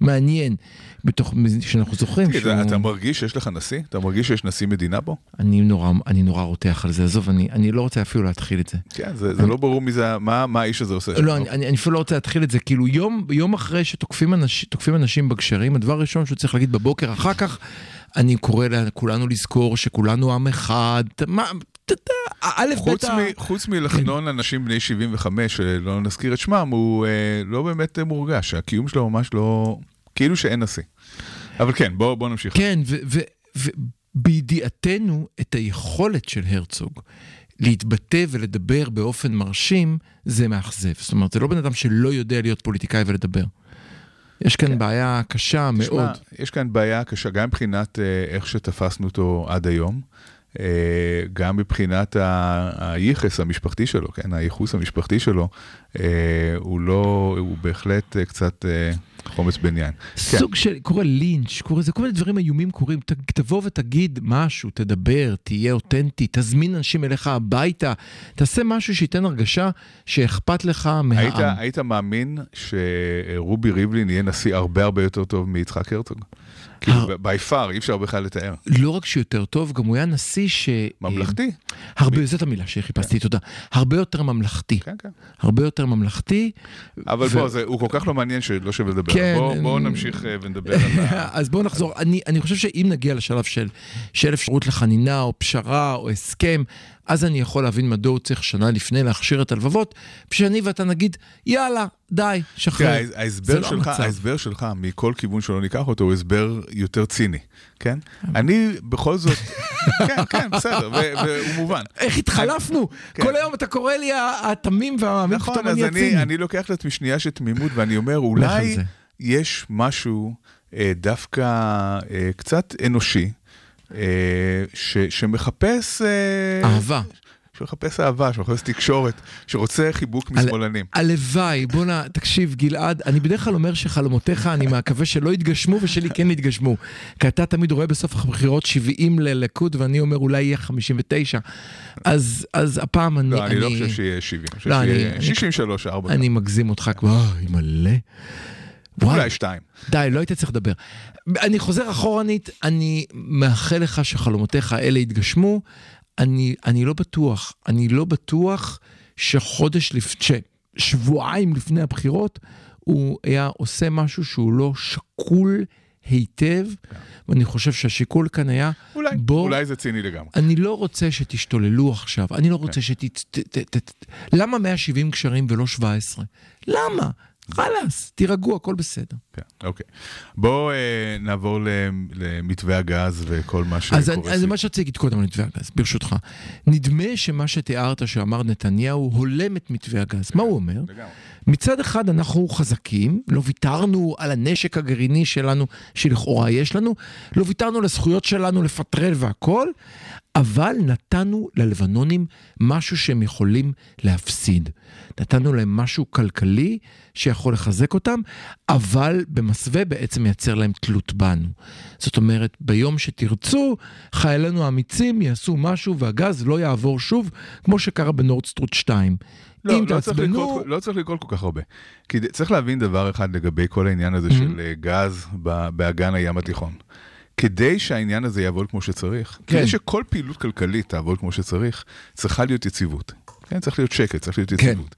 מעניין, בתוך, שאנחנו זוכרים תגיד, שהוא... אתה מרגיש שיש לך נשיא? אתה מרגיש שיש נשיא מדינה פה? אני נורא, אני נורא רותח על זה, עזוב, אני, אני לא רוצה אפילו להתחיל את זה. כן, זה, זה לא ברור מי זה, מה, מה האיש הזה עושה. לא, אני, אני, אני אפילו לא רוצה להתחיל את זה, כאילו יום, יום אחרי שתוקפים אנש, אנשים בגשרים, הדבר הראשון שהוא צריך להגיד בבוקר, אחר כך אני קורא לכולנו לזכור שכולנו עם אחד, מה, ת- ת- א' ב' חוץ, מלחנון אנשים בני 75, שלא נזכיר את שמם, הוא אה, לא באמת אה, מורגש, הקיום שלו ממש לא... כאילו שאין נשיא. אבל כן, בוא, בוא נמשיך. כן, ובידיעתנו את היכולת של הרצוג להתבטא ולדבר באופן מרשים, זה מאכזב. זאת אומרת, זה לא בן אדם שלא יודע להיות פוליטיקאי ולדבר. יש כאן בעיה קשה מאוד. תשמע, יש כאן בעיה קשה, גם מבחינת אה, איך שתפסנו אותו עד היום, אה, גם מבחינת הייחס המשפחתי שלו, כן, הייחוס המשפחתי שלו, אה, הוא לא, הוא בהחלט קצת חומץ בן יין. כן. סוג של, קורה לינץ', קורה זה, כל מיני דברים איומים קורים, ת, תבוא ותגיד משהו, תדבר, תהיה אותנטי, תזמין אנשים אליך הביתה, תעשה משהו שייתן הרגשה שאכפת לך מהעם. היית, היית מאמין שרובי ריבלין יהיה נשיא הרבה הרבה יותר טוב מיצחק הרצוג? כאילו, בי פאר, אי אפשר בכלל לתאר. לא רק שהוא יותר טוב, גם הוא היה נשיא ש... ממלכתי. הרבה, זאת המילה שחיפשתי, תודה. הרבה יותר ממלכתי. כן, כן. הרבה יותר ממלכתי. אבל בוא, זה, הוא כל כך לא מעניין שלא שווה לדבר. כן, בוא, בואו נמשיך אה, ונדבר על ה... אז בואו נחזור. אני, חושב שאם נגיע לשלב של, של אפשרות לחנינה או פשרה או הסכם, אז אני יכול להבין מדוע הוא צריך שנה לפני להכשיר את הלבבות, ושאני ואתה נגיד, יאללה, די, שחרר. תראה, ההסבר לא שלך. ההסבר שלך, מכל כיוון שלא ניקח אותו, הוא הסבר יותר ציני, כן? אני בכל זאת, כן, כן, בסדר, והוא מובן. איך התחלפנו? כן. כל היום אתה קורא לי התמים והמאמין, נכון, פתאום אז אני אני, הציני. אני לוקח לעצמי שנייה של תמימות ואני אומר, אולי. יש משהו אה, דווקא אה, קצת אנושי, ש, שמחפש... אה, אהבה. שמחפש אהבה, שמחפש תקשורת, שרוצה חיבוק על- משמאלנים. הלוואי, בואנה, תקשיב, גלעד, אני בדרך כלל אומר שחלומותיך, אני מקווה שלא יתגשמו ושלי כן יתגשמו. כי אתה תמיד רואה בסוף הבחירות 70 לליכוד, ואני אומר אולי יהיה 59. אז, אז הפעם אני... לא, אני לא חושב שיהיה 70, אני חושב לא, אני- שיהיה אני- 63, 4. אני מגזים אותך כבר, אוי, מלא. וואי, אולי 2. די, לא היית צריך לדבר. אני חוזר אחורנית, אני מאחל לך שחלומותיך האלה יתגשמו. אני, אני לא בטוח, אני לא בטוח שחודש לפני, שבועיים לפני הבחירות, הוא היה עושה משהו שהוא לא שקול היטב, ואני חושב שהשיקול כאן היה, אולי, בוא, אולי זה ציני לגמרי. אני לא רוצה שתשתוללו עכשיו, אני לא רוצה שת... ת, ת, ת, ת, למה 170 קשרים ולא 17? למה? חלאס, תירגעו, הכל בסדר. כן, אוקיי. בואו אה, נעבור למתווה הגז וכל מה שקורה אז אז. מה שרציתי להגיד קודם על מתווה הגז, ברשותך. נדמה שמה שתיארת שאמר נתניהו הולם את מתווה הגז. מה הוא אומר? לגמרי. מצד אחד אנחנו חזקים, לא ויתרנו על הנשק הגרעיני שלנו, שלכאורה יש לנו, לא ויתרנו על הזכויות שלנו לפטרל והכל, אבל נתנו ללבנונים משהו שהם יכולים להפסיד. נתנו להם משהו כלכלי שיכול לחזק אותם, אבל במסווה בעצם מייצר להם תלות בנו. זאת אומרת, ביום שתרצו, חיילינו האמיצים יעשו משהו והגז לא יעבור שוב, כמו שקרה בנורדסטרוט 2. לא, אם לא, תעצבנו... לקרות, לא צריך לקרות כל כך הרבה. כי צריך להבין דבר אחד לגבי כל העניין Mm-hmm. הזה של אה, גז באגן הים התיכון. כדי שהעניין הזה יעבוד כמו שצריך, כן. כדי שכל פעילות כלכלית תעבוד כמו שצריך, צריכה להיות יציבות. כן, צריך להיות שקט, צריך להיות כן. יציבות.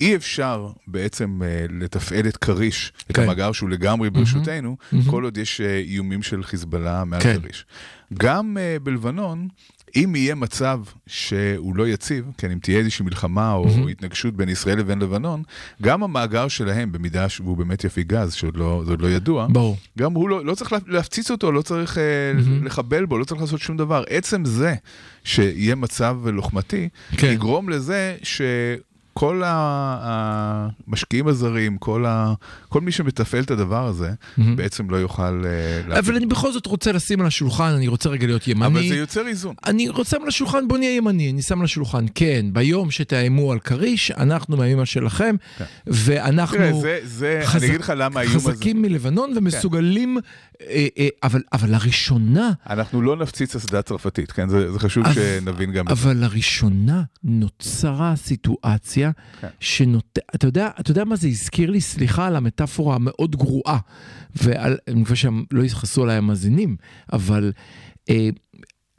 אי אפשר בעצם אה, לתפעל את כריש, את כן. המאגר שהוא לגמרי ברשותנו, כל עוד יש אה, איומים של חיזבאללה מעל כן. כריש. גם אה, בלבנון, אם יהיה מצב שהוא לא יציב, כן, אם תהיה איזושהי מלחמה או Mm-hmm. התנגשות בין ישראל לבין לבנון, גם המאגר שלהם, במידה שהוא באמת יפיק גז, שעוד לא, זה עוד לא ידוע, ברור. גם הוא לא, לא צריך לה- להפציץ אותו, לא צריך Mm-hmm. לחבל בו, לא צריך לעשות שום דבר. עצם זה שיהיה מצב לוחמתי, כן. יגרום לזה שכל ה- המשקיעים הזרים, כל, ה, כל מי שמתפעל את הדבר הזה, בעצם לא יוכל להפיק. Mm-hmm. אבל אני בכל זאת רוצה לשים על השולחן, אני רוצה רגע להיות ימני. אבל זה יוצר איזון. אני רוצה על השולחן, בוא נהיה ימני, אני שם על השולחן, כן, ביום שתאיימו על כריש, אנחנו מאיימים על שלכם, ואנחנו תראה, זה, זה, חזק- אני אגיד לך למה האיום הזה... חזקים מלבנון ומסוגלים, אה, אה, אבל, אבל לראשונה, אנחנו לא נפציץ אסדה צרפתית, כן? זה, זה חשוב אבל- שנבין גם את זה. אבל לראשונה נוצרה סיטואציה כן. שנות... אתה יודע, אתה יודע מה זה הזכיר לי? סליחה על המטאפורה המאוד גרועה, ואני מקווה שהם לא יכעסו עליי המאזינים, אבל אה,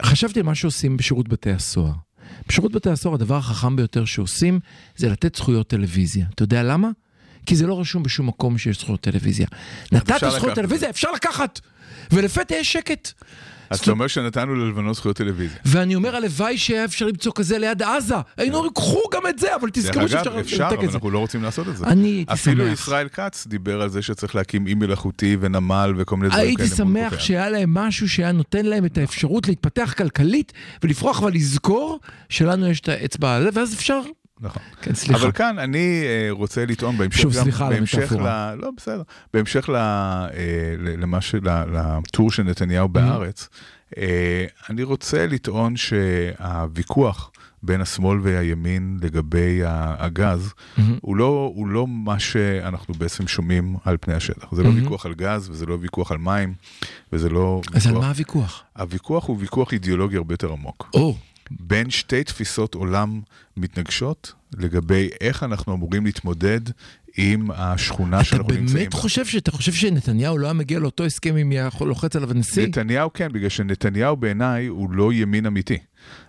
חשבתי על מה שעושים בשירות בתי הסוהר. בשירות בתי הסוהר הדבר החכם ביותר שעושים זה לתת זכויות טלוויזיה. אתה יודע למה? כי זה לא רשום בשום מקום שיש זכויות טלוויזיה. נתת זכויות. טלוויזיה, אפשר לקחת! ולפתע יש שקט. אז אתה אומר שנתנו ללבנון זכויות טלוויזיה. ואני אומר, הלוואי שהיה אפשר למצוא כזה ליד עזה. היינו אומרים, קחו גם את זה, אבל תזכרו שאפשר אגב, אפשר, לנתק אבל את זה. אנחנו לא רוצים לעשות את זה. אני הייתי אפילו שמח. ישראל כץ דיבר על זה שצריך להקים אי מלאכותי ונמל וכל מיני דברים כאלה. הייתי שמח שהיה להם משהו שהיה נותן להם את האפשרות להתפתח כלכלית ולפרוח ולזכור שלנו יש את האצבע הזה, ואז אפשר... נכון. כן, סליחה. אבל כאן אני אה, רוצה לטעון בהמשך שוב, גם, סליחה על בהמשך. ל... לא, בסדר. בהמשך ל... אה, למה ש... לטור של נתניהו Mm-hmm. בארץ, אה, אני רוצה לטעון שהוויכוח בין השמאל והימין לגבי הגז, Mm-hmm. הוא לא, הוא לא מה שאנחנו בעצם שומעים על פני השטח. זה לא ויכוח על גז, וזה לא ויכוח על מים, וזה לא Mm-hmm. אז על ויכוח... מה הוויכוח? הוויכוח הוא ויכוח אידיאולוגי הרבה יותר עמוק. או, בין שתי תפיסות עולם מתנגשות לגבי איך אנחנו אמורים להתמודד עם השכונה אתה שאנחנו נמצאים באמת בה. חושב שאתה חושב שנתניהו לא היה מגיע לאותו הסכם אם היה יכול לוחץ עליו הנשיא? נתניהו כן, בגלל שנתניהו בעיניי הוא לא ימין אמיתי.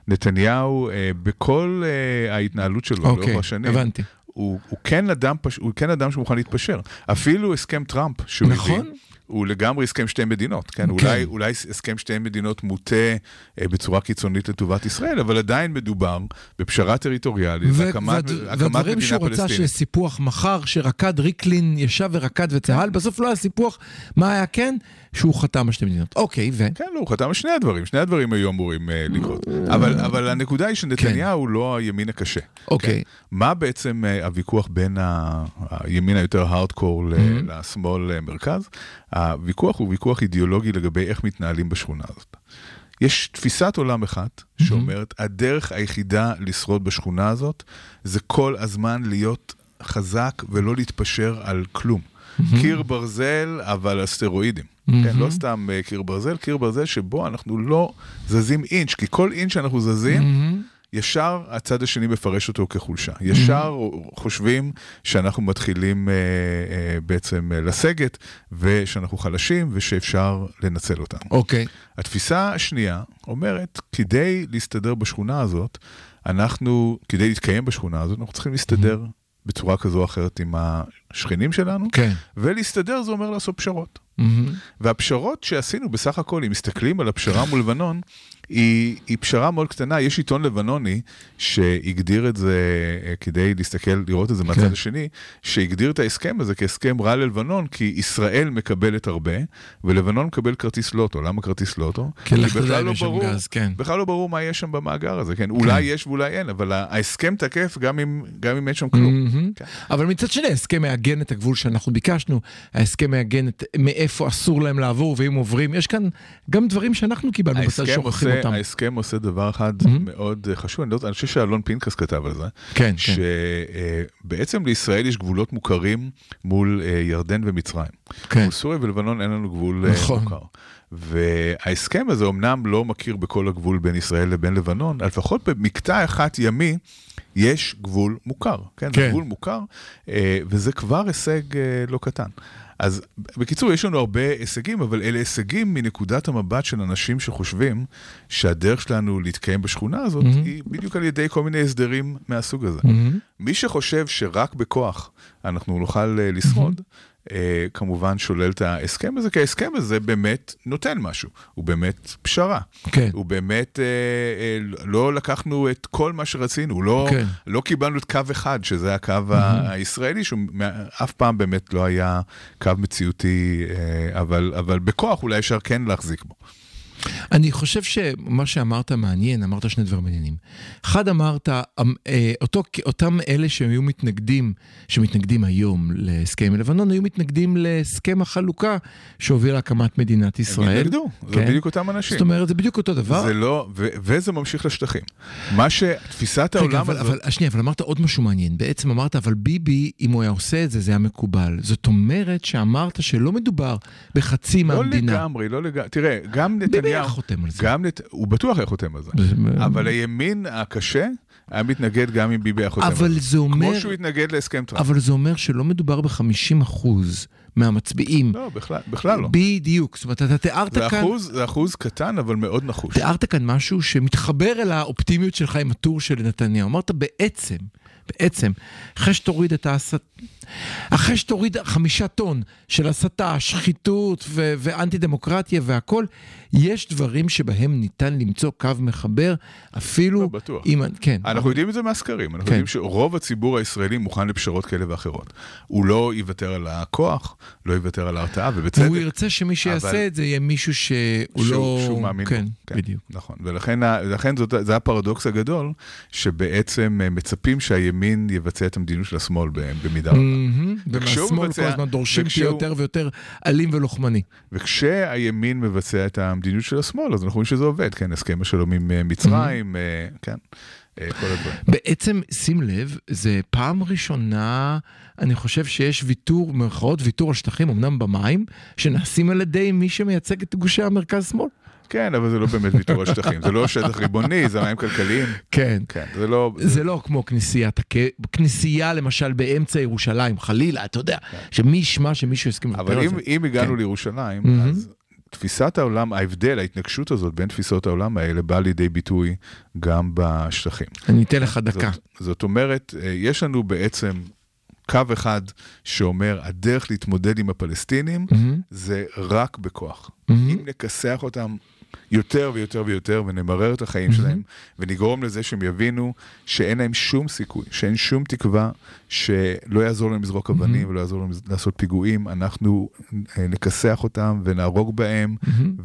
נתניהו, אה, בכל אה, ההתנהלות שלו אוקיי, לאורך השנים, הבנתי. הוא, הוא, כן אדם פש... הוא כן אדם שמוכן להתפשר. אפילו הסכם טראמפ שהוא נכון. הביא, הוא לגמרי הסכם שתי מדינות, כן? כן. אולי, אולי הסכם שתי מדינות מוטה אה, בצורה קיצונית לטובת ישראל, אבל עדיין מדובר בפשרה טריטוריאלית, ו- והקמת, והד- הקמת מדינה שהוא רצה פלסטינית. שסיפוח מחר, שרקד ריקלין ישב ורקד וצהל, בסוף לא היה סיפוח, מה היה כן? שהוא חתם על שתי מדינות. אוקיי, ו... כן, לא, הוא חתם על שני הדברים, שני הדברים היו אמורים אה, לקרות. אבל, אבל הנקודה היא שנתניהו הוא לא הימין הקשה. אוקיי. כן? מה בעצם אה, הוויכוח בין ה- הימין היותר הארדקור ל- Mm-hmm. לשמאל אה, מרכז? הוויכוח הוא ויכוח אידיאולוגי לגבי איך מתנהלים בשכונה הזאת. יש תפיסת עולם אחת Mm-hmm. שאומרת, הדרך היחידה לשרוד בשכונה הזאת זה כל הזמן להיות חזק ולא להתפשר על כלום. Mm-hmm. קיר ברזל, אבל על סטרואידים. כן, לא סתם אה, קיר ברזל, קיר ברזל שבו אנחנו לא זזים אינץ', כי כל אינץ' שאנחנו זזים, ישר הצד השני מפרש אותו כחולשה. ישר חושבים שאנחנו מתחילים אה, אה, בעצם אה, לסגת, ושאנחנו חלשים, ושאפשר לנצל אותנו. אוקיי. התפיסה השנייה אומרת, כדי להסתדר בשכונה הזאת, אנחנו, כדי להתקיים בשכונה הזאת, אנחנו צריכים להסתדר בצורה כזו או אחרת עם השכנים שלנו, כן. ולהסתדר זה אומר לעשות פשרות. מהמם. והפשרות שעשינו בסך הכל, אם מסתכלים על הפשרה מול לבנון, היא, היא פשרה מאוד קטנה. יש עיתון לבנוני שהגדיר את זה, אה, כדי להסתכל, לראות את זה מהצד כן. השני, שהגדיר את ההסכם הזה כהסכם רע ללבנון, כי ישראל מקבלת הרבה, ולבנון מקבל כרטיס לוטו. למה כרטיס לוטו? כי לך בכלל לא ברור- גז, כן. בכלל לא ברור מה יש שם במאגר הזה, כן? אולי יש ואולי אין, אבל ההסכם תקף גם אם, גם אם אין שם כלום. מהמם. כן. אבל מצד שני, ההסכם מעגן את הגבול שאנחנו ביקשנו, ההסכם מעגן את מאיפה אסור להם לעבור, ואם עוברים, יש כאן גם דברים שאנחנו קיבלנו בצד שוכחים עושה, אותם. ההסכם עושה דבר אחד מאוד אה, חשוב, אני, לא, אני חושב שאלון פינקס כתב על זה, כן, כן. שבעצם לישראל יש גבולות מוכרים מול אה, ירדן ומצרים. כן. מול סוריה ולבנון אין לנו גבול אה, נכון. מוכר. וההסכם הזה אמנם לא מכיר בכל הגבול בין ישראל לבין לבנון, אבל לפחות במקטע אחד ימי יש גבול מוכר. כן, כן. זה גבול מוכר, אה, וזה כבר הישג אה, לא קטן. אז בקיצור, יש לנו הרבה הישגים, אבל אלה הישגים מנקודת המבט של אנשים שחושבים שהדרך שלנו להתקיים בשכונה הזאת מהמם. היא בדיוק על ידי כל מיני הסדרים מהסוג הזה. מהמם. מי שחושב שרק בכוח אנחנו נוכל אה, לשרוד, אה, כמובן שולל את ההסכם הזה, כי ההסכם הזה באמת נותן משהו, הוא באמת פשרה. כן. הוא באמת, אה, אה, לא לקחנו את כל מה שרצינו, לא, כן. לא קיבלנו את קו אחד, שזה הקו ה- הישראלי, שהוא אף פעם באמת לא היה קו מציאותי, אה, אבל, אבל בכוח אולי אפשר כן להחזיק בו. אני חושב שמה שאמרת מעניין, אמרת שני דברים מעניינים. אחד אמרת, אמ, אה, אותו, אותם אלה שהיו מתנגדים, שמתנגדים היום להסכם לבנון, היו מתנגדים להסכם החלוקה שהוביל להקמת מדינת ישראל. הם התנגדו, זה כן? בדיוק אותם אנשים. זאת אומרת, זה בדיוק אותו דבר. זה לא, ו- וזה ממשיך לשטחים. מה שתפיסת רגע, העולם אבל, הזאת... אבל, שנייה, אבל אמרת עוד משהו מעניין. בעצם אמרת, אבל ביבי, אם הוא היה עושה את זה, זה היה מקובל. זאת אומרת שאמרת שלא מדובר בחצי לא מהמדינה. לגמרי, לא לגמרי. תראה, גם נתניהו... היה חותם על זה. גם נת... הוא בטוח היה חותם על זה. אבל הימין הקשה היה מתנגד גם אם ביבי היה חותם על אבל זה. זה אומר... כמו שהוא התנגד להסכם טראמפ. אבל זה אומר שלא מדובר ב-50 אחוז מהמצביעים. לא, בכלל, בכלל לא. בדיוק. זאת אומרת, אתה תיארת זה כאן... אחוז, זה אחוז קטן, אבל מאוד נחוש. תיארת כאן משהו שמתחבר אל האופטימיות שלך עם הטור של נתניהו. אמרת בעצם, בעצם, אחרי שתוריד את ההסתה, אחרי שתוריד חמישה טון של הסתה, שחיתות ו- ואנטי דמוקרטיה והכל, יש דברים שבהם ניתן למצוא קו מחבר, אפילו... לא, בטוח. אם... כן. אנחנו יודעים את זה מהסקרים, אנחנו כן. יודעים שרוב הציבור הישראלי מוכן לפשרות כאלה ואחרות. הוא לא יוותר על הכוח, לא יוותר על ההרתעה, ובצדק. והוא ירצה שמי שיעשה אבל- את זה יהיה מישהו שהוא שהוא, לא... שהוא מאמין כן, בו. בדיוק. נכון, ולכן זאת, זה הפרדוקס הגדול, שבעצם אה, מצפים שהימין יבצע את המדיניות של השמאל במידה רבה. ומהשמאל כל הזמן דורשים שיהיה יותר ויותר אלים ולוחמני. וכשהימין מבצע את המדיניות של השמאל, אז אנחנו רואים שזה עובד, כן, הסכם השלום עם אה, מצרים, אה, כן, אה. בעצם, שים לב, זה פעם ראשונה, אני חושב שיש ויתור, במירכאות ויתור על שטחים, אמנם במים, שנעשים על ידי מי שמייצג את גושי המרכז-שמאל. כן, אבל זה לא באמת ויתור על שטחים, זה לא שטח ריבוני, זה מים כלכליים. כן. כן, זה לא... זה לא כמו כנסיית. כנסייה למשל באמצע ירושלים, חלילה, אתה יודע, שמי ישמע שמישהו הסכים אבל לוותר על זה. אם הגענו כן. לירושלים, מהמם. אז תפיסת העולם, ההבדל, ההתנגשות הזאת בין תפיסות העולם האלה באה לידי ביטוי גם בשטחים. אני אתן לך דקה. זאת, זאת אומרת, אה, יש לנו בעצם קו אחד שאומר, הדרך להתמודד עם הפלסטינים מהמם. זה רק בכוח. מהמם. אם נכסח אותם יותר ויותר ויותר ונמרר את החיים שלהם, ונגרום לזה שהם יבינו שאין להם שום סיכוי, שאין שום תקווה, שלא יעזור להם לזרוק אבנים ולא יעזור להם לעשות פיגועים, אנחנו אה, נכסח אותם ונהרוג בהם,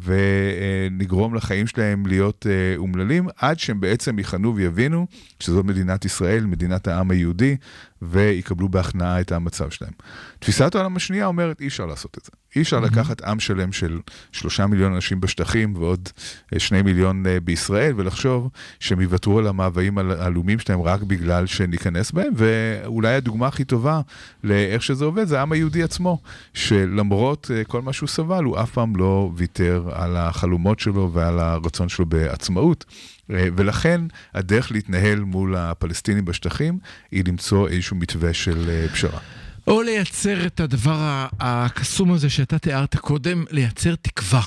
ונגרום לחיים שלהם להיות אה, אומללים, עד שהם בעצם ייכנעו ויבינו שזאת מדינת ישראל, מדינת העם היהודי, ויקבלו בהכנעה את המצב שלהם. תפיסת העולם השנייה אומרת, אי אפשר לעשות את זה. אי אפשר לקחת עם שלם של שלושה מיליון אנשים בשטחים ועוד אה, שני מיליון אה, בישראל, ולחשוב שהם יוותרו על המאוויים הל- הלאומיים שלהם רק בגלל שניכנס בהם, ואולי הדוגמה הכי טובה לאיך שזה עובד זה העם היהודי עצמו, שלמרות אה, כל מה שהוא סבל, הוא אף פעם לא ויתר על החלומות שלו ועל הרצון שלו בעצמאות. ולכן הדרך להתנהל מול הפלסטינים בשטחים היא למצוא איזשהו מתווה של אה, פשרה. או לייצר את הדבר הקסום הזה שאתה תיארת קודם, לייצר תקווה.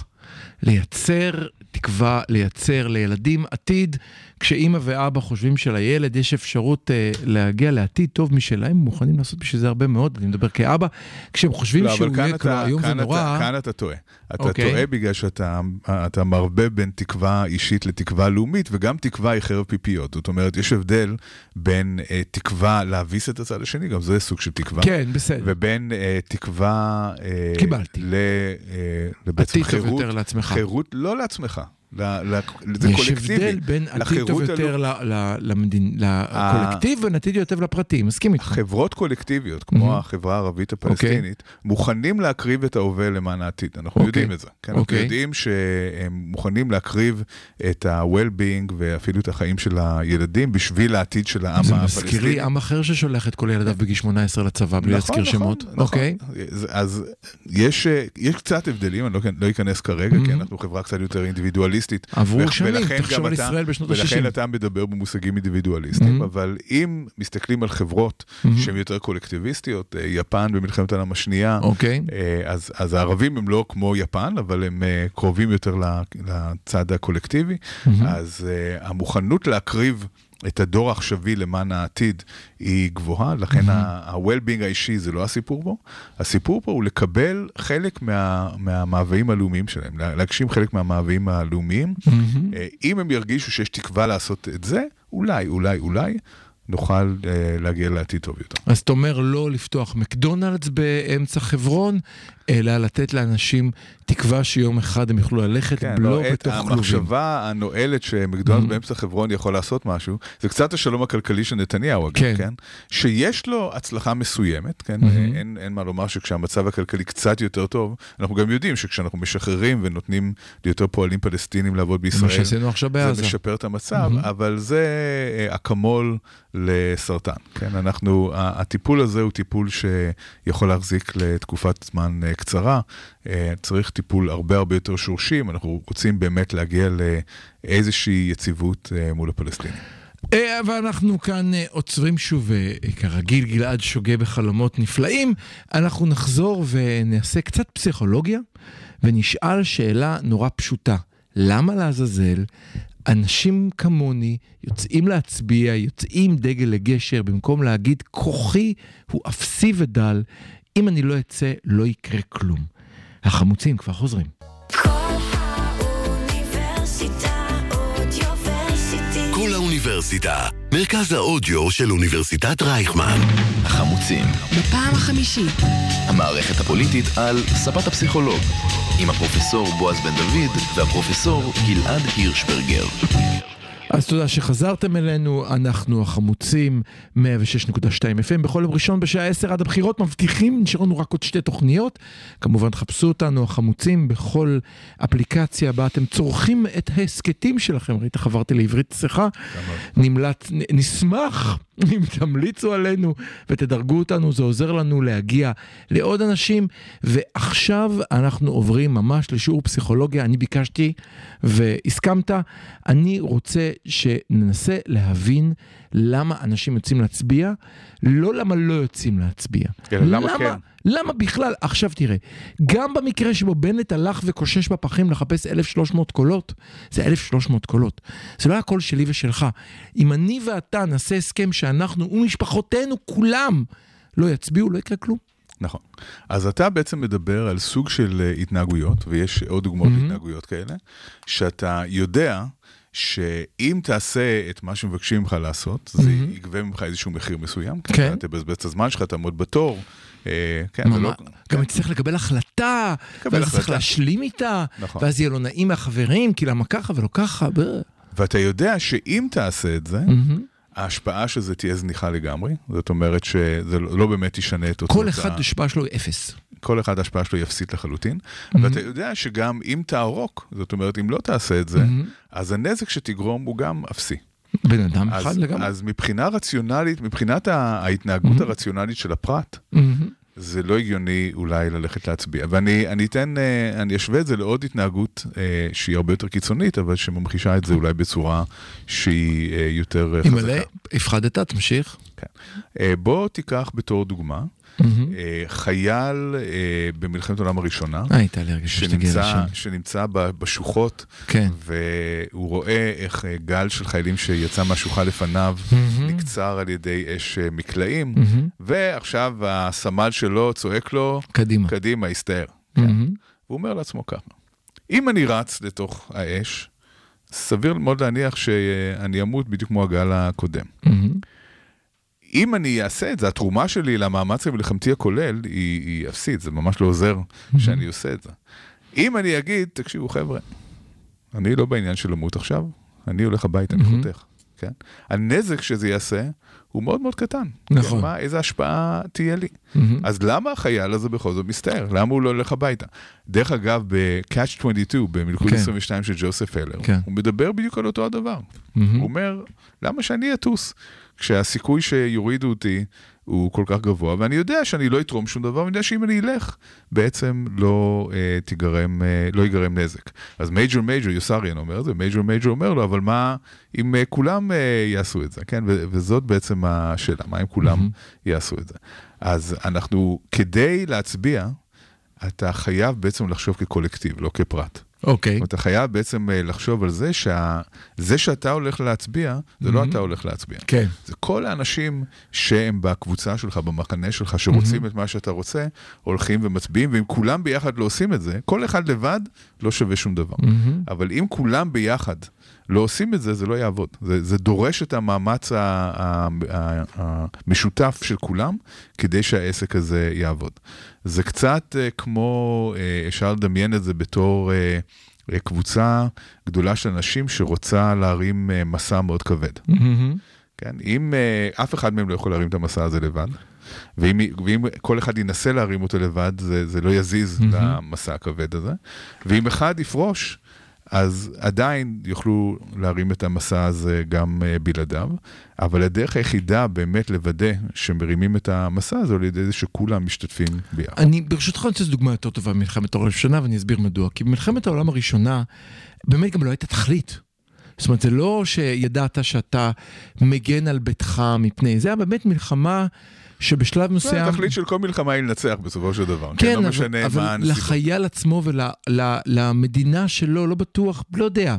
לייצר תקווה, לייצר לילדים עתיד. כשאימא ואבא חושבים שלילד יש אפשרות אה, להגיע לעתיד טוב משלהם, הם מוכנים לעשות בשביל זה הרבה מאוד, אני מדבר כאבא. כשהם חושבים לא, שהוא יהיה אתה, איום ונורא, אתה, כאן אתה טועה. אתה אוקיי. טועה בגלל שאתה אתה מרבה בין תקווה אישית לתקווה לאומית, וגם תקווה היא חרב פיפיות. זאת אומרת, יש הבדל בין אה, תקווה להביס את הצד השני, גם זה סוג של תקווה. כן, בסדר. ובין אה, תקווה... אה, קיבלתי. ל, אה, לבעצם עתיד טוב חירות, יותר לעצמך. חירות לא לעצמך. זה יש. הבדל בין עתיד טוב יותר למדין- לקולקטיב ובין עתיד יותר לפרטי, מסכים איתך. חברות קולקטיביות, כמו. החברה הערבית הפלסטינית, מוכנים להקריב את ההווה למען העתיד. אנחנו אוקיי. יודעים את זה. כן, אנחנו אוקיי. יודעים שהם מוכנים להקריב את ה-well-being ואפילו את החיים של הילדים בשביל העתיד של העם זה הפלסטיני. מזכיר לי עם אחר ששולח את כל ילדיו בגיל 18 לצבא בלי נכון, להזכיר נכון, שמות. נכון. אוקיי. אז, יש, אה, יש קצת הבדלים, אני לא, לא אכנס כרגע, כי אנחנו חברה קצת יותר אינדיבידואליסטית. עברו ול- שנים, ולכן תחשוב על ישראל בשנות ולכן ה-60. אתה מדבר במושגים אינדיבידואליסטיים, Mhm. אבל אם מסתכלים על חברות שהן יותר קולקטיביסטיות, אה, יפן במלחמת העולם השנייה, אוקיי. אה, אז, אז הערבים הם לא כמו יפן, אבל הם אה, קרובים יותר לצד הקולקטיבי, אז אה, המוכנות להקריב את הדור העכשווי למען העתיד היא גבוהה, לכן ה- ה-well-being האישי זה לא הסיפור פה. הסיפור פה הוא לקבל חלק מה, מהמאוויים הלאומיים שלהם, לה- להגשים חלק מהמאוויים הלאומיים. אה, אם הם ירגישו שיש תקווה לעשות את זה, אולי, אולי, אולי, נוכל אה, להגיע לעתיד טוב יותר. אז אתה אומר לא לפתוח מקדונלדס באמצע חברון, אלא לתת לאנשים תקווה שיום אחד הם יוכלו ללכת כן, בלא לא, בתוך כלובים. המחשבה הנואלת שמקדונלדס Mhm. באמצע חברון יכול לעשות משהו, זה קצת השלום הכלכלי של נתניהו, אגב, כן. כן? שיש לו הצלחה מסוימת, כן? Mhm. אין, אין מה לומר שכשהמצב הכלכלי קצת יותר טוב, אנחנו גם יודעים שכשאנחנו משחררים ונותנים ליותר פועלים פלסטינים לעבוד זה מה בישראל, שעשינו עכשיו זה בעזה. משפר את המצב, Mhm. אבל זה אה, אקמול לסרטן, כן? אנחנו, הטיפול הזה הוא טיפול שיכול להחזיק לתקופת זמן אה, קצרה, אה, צריך טיפול הרבה הרבה יותר שורשים, אנחנו רוצים באמת להגיע לאיזושהי יציבות אה, מול הפלסטינים. אה, ואנחנו כאן אה, עוצרים שוב, כרגיל גלעד שוגה בחלומות נפלאים. אנחנו נחזור ונעשה קצת פסיכולוגיה, ונשאל שאלה נורא פשוטה. למה לעזאזל אנשים כמוני יוצאים להצביע, יוצאים דגל לגשר, במקום להגיד כוחי הוא אפסי ודל, אם אני לא אצא לא יקרה כלום. החמוצים כבר חוזרים. כל האוניברסיטה אודיוורסיטי. כל האוניברסיטה, מרכז האודיו של אוניברסיטת רייכמן. החמוצים, בפעם החמישית. המערכת הפוליטית על ספת הפסיכולוג, עם הפרופסור בועז בן דוד והפרופסור גלעד הירשברגר. אז תודה שחזרתם אלינו, אנחנו החמוצים 106.2 FM בכל יום ראשון בשעה 10 עד הבחירות מבטיחים, נשארו לנו רק עוד שתי תוכניות. כמובן חפשו אותנו החמוצים בכל אפליקציה בה אתם צורכים את ההסכתים שלכם, ראית חברתי לעברית צחה, נמלט, נשמח אם תמליצו עלינו ותדרגו אותנו, זה עוזר לנו להגיע לעוד אנשים. ועכשיו אנחנו עוברים ממש לשיעור פסיכולוגיה. אני ביקשתי והסכמת. אני רוצה שננסה להבין למה אנשים יוצאים להצביע, לא למה לא יוצאים להצביע. אלא למה כן. למה בכלל? עכשיו תראה, גם במקרה שבו בנט הלך וקושש בפחים לחפש 1,300 קולות, זה 1,300 קולות. זה לא היה קול שלי ושלך. אם אני ואתה נעשה הסכם שאנחנו ומשפחותינו כולם לא יצביעו, לא יקרה כלום. נכון. אז אתה בעצם מדבר על סוג של אה, התנהגויות, ויש עוד דוגמאות מהמם. להתנהגויות כאלה, שאתה יודע שאם תעשה את מה שמבקשים ממך לעשות, זה מהמם. יגבה ממך איזשהו מחיר מסוים. כן. אתה תבזבז את הזמן שלך, תעמוד בתור. אה, כן, זה לא... גם תצטרך לקבל החלטה, לקבל ואז צריך. להשלים איתה, נכון. ואז יהיה לו נעים מהחברים, כי למה ככה ולא ככה. ב- ואתה יודע שאם תעשה את זה, מהמם. ההשפעה של זה תהיה זניחה לגמרי. זאת אומרת שזה לא לא באמת ישנה את תוצאות כל אחד ה- השפעה שלו היא אפס. כל אחד ההשפעה שלו יפסיד לחלוטין. Mhm. ואתה יודע שגם אם תערוק, זאת אומרת, אם לא תעשה את זה, Mhm. אז הנזק שתגרום הוא גם אפסי. בן אדם אז, אחד לגמרי. אז מבחינה רציונלית, מבחינת ההתנהגות Mhm. הרציונלית של הפרט, מהמם. זה לא הגיוני אולי ללכת להצביע. ואני אני אתן, אה, אני אשווה את זה לעוד התנהגות אה, שהיא הרבה יותר קיצונית, אבל שממחישה את זה אולי בצורה שהיא אה, יותר אה, אלמלא חזקה. הפחדת, תמשיך. כן. אה, בוא תיקח בתור דוגמה, חייל אה, במלחמת העולם הראשונה, אה, הייתה לי הרגשה שתגיע לשם. שנמצא בשוחות, כן. והוא רואה איך אה, גל של חיילים שיצא מהשוחה לפניו מהמם. נקצר על ידי אש אה, מקלעים, מהמם. ועכשיו הסמל שלו צועק לו, קדימה. קדימה, הסתער. כן. מהמם. הוא אומר לעצמו ככה, אם אני רץ לתוך האש, סביר מאוד להניח שאני אמות בדיוק כמו הגל הקודם. מהמם. אם אני אעשה את זה, התרומה שלי למאמץ המלחמתי הכולל היא, היא אפסית, זה ממש לא עוזר שאני עושה את זה. אם אני אגיד, תקשיבו חבר'ה, אני לא בעניין של למות עכשיו, אני הולך הביתה, אני. חותך, כן? הנזק שזה יעשה הוא מאוד מאוד קטן. נכון. כן, מה, איזה השפעה תהיה לי? אז למה החייל הזה בכל זאת מסתער? למה הוא לא הולך הביתה? דרך אגב, ב-Catch 22, במלכוד כן. 22 של ג'וסף הלר, כן. הוא מדבר בדיוק על אותו הדבר. הוא אומר, למה שאני אטוס? כשהסיכוי שיורידו אותי הוא כל כך גבוה, ואני יודע שאני לא אתרום שום דבר, ואני יודע שאם אני אלך, בעצם לא, אה, תיגרם, אה, לא ייגרם נזק. אז מייג'ור מייג'ור, יוסריאן אומר את זה, מייג'ור מייג'ור אומר לו, אבל מה אם אה, כולם אה, יעשו את זה, כן? ו- וזאת בעצם השאלה, מה אם כולם יעשו את זה? אז אנחנו, כדי להצביע, אתה חייב בעצם לחשוב כקולקטיב, לא כפרט. אוקיי. אתה חייב בעצם אה, לחשוב על זה שזה שאתה הולך להצביע, זה לא Mhm. אתה הולך להצביע. כן. זה כל האנשים שהם בקבוצה שלך, במחנה שלך, שרוצים את מה שאתה רוצה, הולכים ומצביעים, ואם כולם ביחד לא עושים את זה, כל אחד לבד לא שווה שום דבר. מהמם. אבל אם כולם ביחד לא עושים את זה, זה לא יעבוד. זה, זה דורש את המאמץ המשותף של כולם כדי שהעסק הזה יעבוד. זה קצת אה, כמו, אה, אפשר לדמיין את זה בתור אה, קבוצה גדולה של אנשים שרוצה להרים מסע מאוד כבד. מהמם. כן? אם אף אחד מהם לא יכול להרים את המסע הזה לבד, ואם, ואם כל אחד ינסה להרים אותו לבד, זה, זה לא יזיז מהמם. למסע הכבד הזה. ואם אחד יפרוש, אז עדיין יוכלו להרים את המסע הזה גם uh, בלעדיו, אבל הדרך היחידה באמת לוודא שמרימים את המסע הזה, על ידי זה שכולם משתתפים ביחד. אני ברשותך רוצה לתת דוגמה יותר טובה ממלחמת העולם הראשונה ואני אסביר מדוע. כי במלחמת העולם הראשונה באמת גם לא הייתה תכלית. זאת אומרת זה לא שידעת שאתה מגן על ביתך מפני, זה היה באמת מלחמה שבשלב זה מסוים... התכלית של כל מלחמה היא לנצח בסופו של דבר. כן, לא אבל, משנה מה אבל הנסיבות. לחייל עצמו ולמדינה שלו, לא בטוח, לא יודע.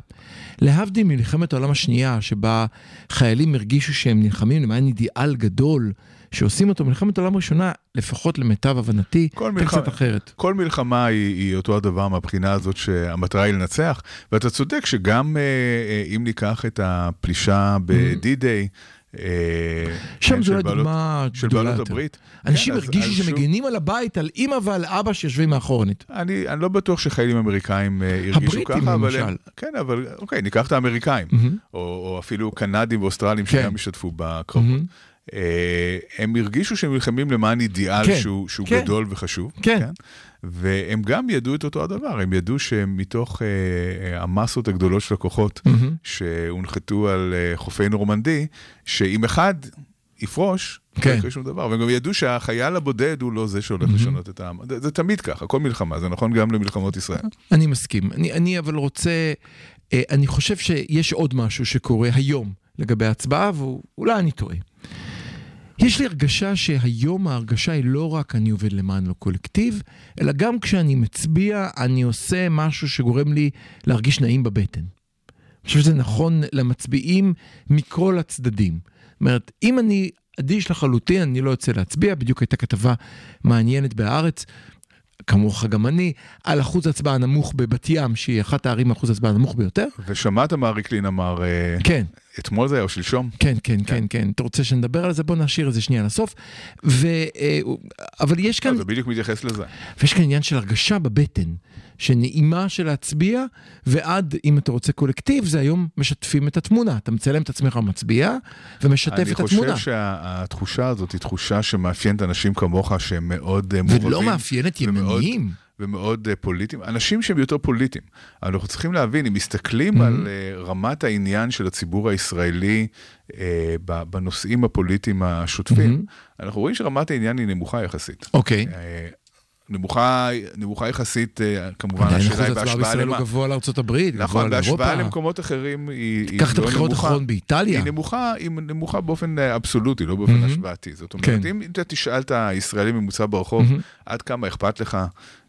להבדיל ממלחמת העולם השנייה, שבה חיילים הרגישו שהם נלחמים למען אידיאל גדול, שעושים אותו במלחמת העולם הראשונה, לפחות למיטב הבנתי, הייתה קצת אחרת. כל מלחמה היא, היא אותו הדבר מהבחינה הזאת שהמטרה היא לנצח, ואתה צודק שגם אה, אה, אם ניקח את הפלישה ב-D-Day, אה, Mm-hmm. שם כן, זו של אולי בעלות- דוגמה של בעלות. הברית. אנשים אז- הרגישו שמגינים על הבית, על אימא ועל אבא שיושבים מאחורנית. אני, אני לא בטוח שחיילים אמריקאים אה, הרגישו הבריטים, ככה, אבל הם, למשל. כן, אבל אוקיי, ניקח את האמריקאים, או אפילו קנדים ואוסטרלים כן. שגם השתתפו בקרבות. אה, הם הרגישו שהם נלחמים למען אידיאל כן, שהוא, שהוא כן. גדול וחשוב. כן. והם גם ידעו את אותו הדבר, הם ידעו שמתוך אה, אה, המסות הגדולות של הכוחות מהמם. שהונחתו על אה, חופי נורמנדי, שאם אחד יפרוש, כן. לא יקרה שום דבר. והם גם ידעו שהחייל הבודד הוא לא זה שהולך לשנות את העם. זה, זה תמיד ככה, כל מלחמה, זה נכון גם למלחמות ישראל. אני מסכים. אני, אני אבל רוצה, אה, אני חושב שיש עוד משהו שקורה היום לגבי ההצבעה, ואולי אני טועה. יש לי הרגשה שהיום ההרגשה היא לא רק אני עובד למען הקולקטיב, אלא גם כשאני מצביע, אני עושה משהו שגורם לי להרגיש נעים בבטן. אני חושב שזה נכון למצביעים מכל הצדדים. זאת אומרת, אם אני אדיש לחלוטין, אני לא יוצא להצביע, בדיוק הייתה כתבה מעניינת בהארץ, כמוך גם אני, על אחוז הצבעה נמוך בבת ים, שהיא אחת הערים עם אחוז הצבעה הנמוך ביותר. ושמעת מה ריקלין אמר אה, כן, אתמול זה היה או שלשום? כן, כן, כן, כן. אתה רוצה שנדבר על זה? בוא נשאיר את זה שנייה לסוף. ו... אה, אבל יש כאן, לא, זה בדיוק מתייחס לזה. ויש כאן עניין של הרגשה בבטן, שנעימה של להצביע, ועד, אם אתה רוצה קולקטיב, זה היום משתפים את התמונה. אתה מצלם את עצמך מצביע, ומשתף את התמונה. אני חושב שהתחושה הזאת היא תחושה שמאפיינת אנשים כמוך שהם מאוד אה, מעורבים. ולא מאפיינת ימניים. ומאוד אה, פוליטיים, אנשים שהם יותר פוליטיים. אבל אנחנו צריכים להבין, אם מסתכלים Mm-hmm. על אה, רמת העניין של הציבור הישראלי אה, בנושאים הפוליטיים השוטפים, אנחנו רואים שרמת העניין היא נמוכה יחסית. Mm-hmm. אוקיי. אה, נמוכה, נמוכה יחסית, אה, כמובן, השאלה אחוז היא בהשוואה בישראל למה. הוא גבוה לארצות הברית, גבוה נכון, בהשוואה. למקומות אחרים היא, היא קח את לא הבחירות נמוכה. האחרונות באיטליה. היא נמוכה, היא נמוכה באופן אבסולוטי, לא באופן מהמם. השוואתי. זאת אומרת, כן. אם אתה תשאל את הישראלי ממוצע ברחוב, מהמם. עד כמה אכפת לך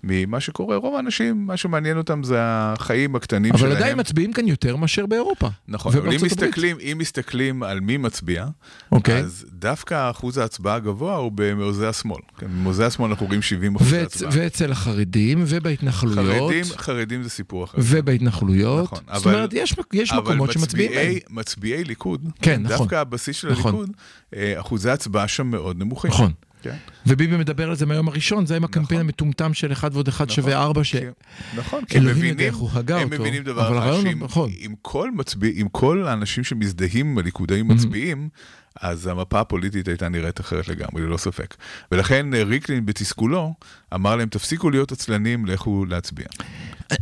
ממה שקורה, רוב האנשים, מה שמעניין אותם זה החיים הקטנים שלהם. אבל עדיין מצביעים כאן יותר מאשר באירופה. נכון, אבל אם. מסתכלים, אם מסתכלים על מי מצביע, אוקיי. אז דווקא אחוז ההצבעה הגבוה הוא במעוזי השמאל. כן, במעוזי השמאל אנחנו רואים 70 אחוז ואצ- הצבעה. ואצל החרדים, ובהתנחלויות. חרדים, חרדים זה סיפור אחר. ובהתנחלויות. נכון, זאת אבל- אומרת, יש, יש אבל מקומות שמצביעים מצביעי- בהם. מצביעי ליכוד, כן, נכון. דווקא הבסיס של נכון. הליכוד, אה, אחוזי הצבעה שם מאוד נמוכים. נכון. כן. וביבי מדבר על זה מהיום הראשון, זה עם הקמפיין נכון. המטומטם של אחד ועוד אחד נכון. שווה ארבע, ש... נכון, כי הם מבינים, הם אותו, מבינים דבר אחד, שאם נכון. אם כל מצביע, כל האנשים שמזדהים עם הליכודאים מצביעים, אז המפה הפוליטית הייתה נראית אחרת לגמרי, ללא ספק. ולכן אה, ריקלין בתסכולו אמר להם, תפסיקו להיות עצלנים, לכו להצביע.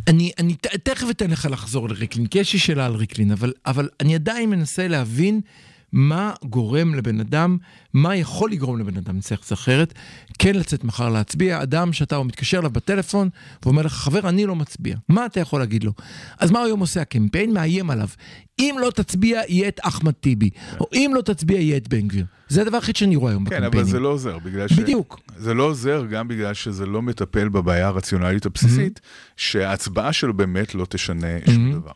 אני, אני ת- תכף אתן לך לחזור לריקלין, כי יש לי שאלה על ריקלין, אבל, אבל אני עדיין מנסה להבין מה גורם לבן אדם, מה יכול לגרום לבן אדם, נצטרך את אחרת, כן לצאת מחר להצביע, אדם שאתה מתקשר אליו בטלפון ואומר לך, חבר, אני לא מצביע. מה אתה יכול להגיד לו? אז מה הוא היום עושה? הקמפיין מאיים עליו. אם לא תצביע, יהיה את אחמד טיבי, או אם לא תצביע, יהיה את בן גביר. זה הדבר היחיד שאני רואה היום כן, בקמפיינים. אבל זה לא עוזר, בגלל ש... בדיוק. זה לא עוזר גם בגלל שזה לא מטפל בבעיה הרציונלית הבסיסית, שההצבעה שלו באמת לא תשנה שום דבר.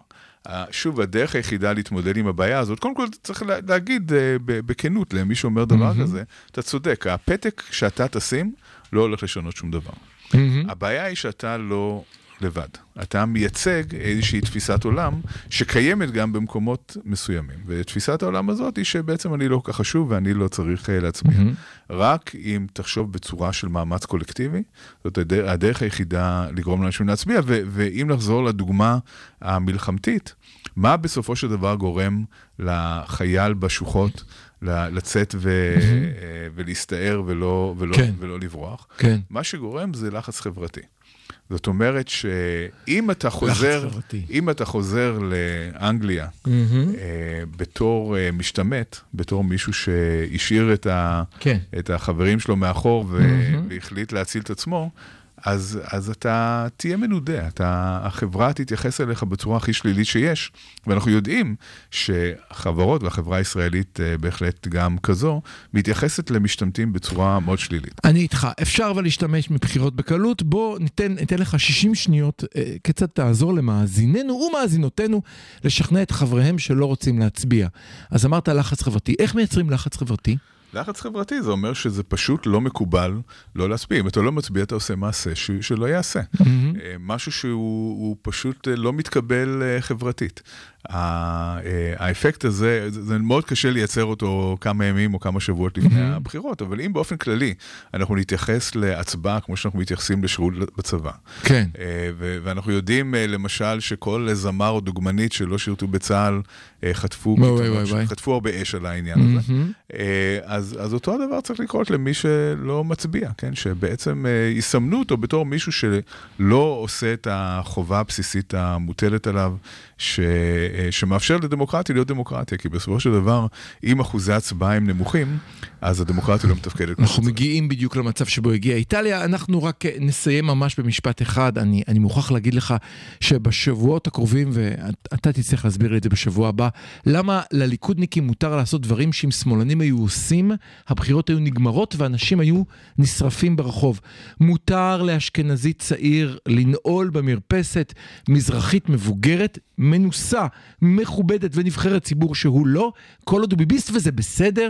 שוב, הדרך היחידה להתמודד עם הבעיה הזאת, קודם כל צריך לה- להגיד אה, בכנות למי שאומר דבר כזה, אתה צודק, הפתק שאתה תשים לא הולך לשנות שום דבר. מהמם. הבעיה היא שאתה לא לבד. אתה מייצג איזושהי תפיסת עולם שקיימת גם במקומות מסוימים. ותפיסת העולם הזאת היא שבעצם אני לא כל כך חשוב ואני לא צריך אה, להצביע. רק אם תחשוב בצורה של מאמץ קולקטיבי, זאת הדרך, הדרך היחידה לגרום לאנשים להצביע. ו- ואם נחזור לדוגמה המלחמתית, מה בסופו של דבר גורם לחייל בשוחות לצאת ו- אה, ולהסתער ולא, ולא, כן. ולא לברוח? כן. מה שגורם זה לחץ חברתי. זאת אומרת שאם אתה חוזר. אם אתה חוזר לאנגליה מהמם. אה, בתור אה, משתמט, בתור מישהו שהשאיר את, ה, כן. את החברים שלו מאחור ו, מהמם. והחליט להציל את עצמו, אז, אז אתה תהיה מנודה, אתה, החברה תתייחס אליך בצורה הכי שלילית שיש, ואנחנו יודעים שהחברות והחברה הישראלית אה, בהחלט גם כזו, מתייחסת למשתמטים בצורה מאוד שלילית. אני איתך, אפשר אבל להשתמש מבחירות בקלות, בוא ניתן, ניתן לך 60 שניות אה, כיצד תעזור למאזיננו ומאזינותינו לשכנע את חבריהם שלא רוצים להצביע. אז אמרת לחץ חברתי, איך מייצרים לחץ חברתי? לחץ חברתי זה אומר שזה פשוט לא מקובל לא להצביע. אם אתה לא מצביע, אתה עושה מעשה ש... שלא יעשה. אה, משהו שהוא הוא פשוט אה, לא מתקבל אה, חברתית. אה, האפקט הזה, זה מאוד קשה לייצר אותו כמה ימים או כמה שבועות לפני הבחירות, אבל אם באופן כללי אנחנו נתייחס להצבעה כמו שאנחנו מתייחסים לשירות בצבא, כן. אה, ואנחנו יודעים אה, למשל שכל זמר או דוגמנית שלא שירתו בצה"ל חטפו. חטפו הרבה אש על העניין הזה. אז אותו הדבר צריך לקרות למי שלא מצביע, כן? שבעצם יסמנו אותו בתור מישהו שלא עושה את החובה הבסיסית המוטלת עליו, ש, שמאפשר לדמוקרטיה להיות דמוקרטיה, כי בסופו של דבר, אם אחוזי הצבעה הם נמוכים, אז הדמוקרטיה לא מתפקדת. אנחנו. מגיעים בדיוק למצב שבו הגיעה איטליה. אנחנו רק אה, נסיים ממש במשפט אחד. אני, אני מוכרח להגיד לך שבשבועות הקרובים, ואתה תצטרך להסביר לי את זה בשבוע הבא, למה לליכודניקים מותר לעשות דברים שאם שמאלנים היו עושים, הבחירות היו נגמרות ואנשים היו נשרפים ברחוב. מותר לאשכנזי צעיר לנעול במרפסת מזרחית מבוגרת, מנוסה, מכובדת ונבחרת ציבור שהוא לא, כל עוד הוא ביביסט וזה בסדר.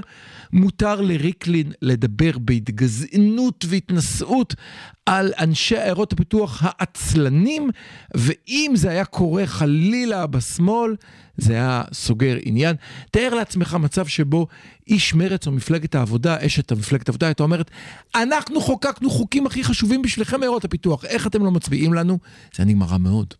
מותר לריקלין לדבר בהתגזענות והתנשאות על אנשי עיירות הפיתוח העצלנים, ואם זה היה קורה חלילה בשמאל, זה היה סוגר עניין. תאר לעצמך מצב שבו איש מרץ או מפלגת העבודה, אשת המפלגת העבודה, הייתה אומרת, אנחנו חוקקנו חוקים הכי חשובים בשבילכם עיירות הפיתוח, איך אתם לא מצביעים לנו? זה היה נגמר מאוד.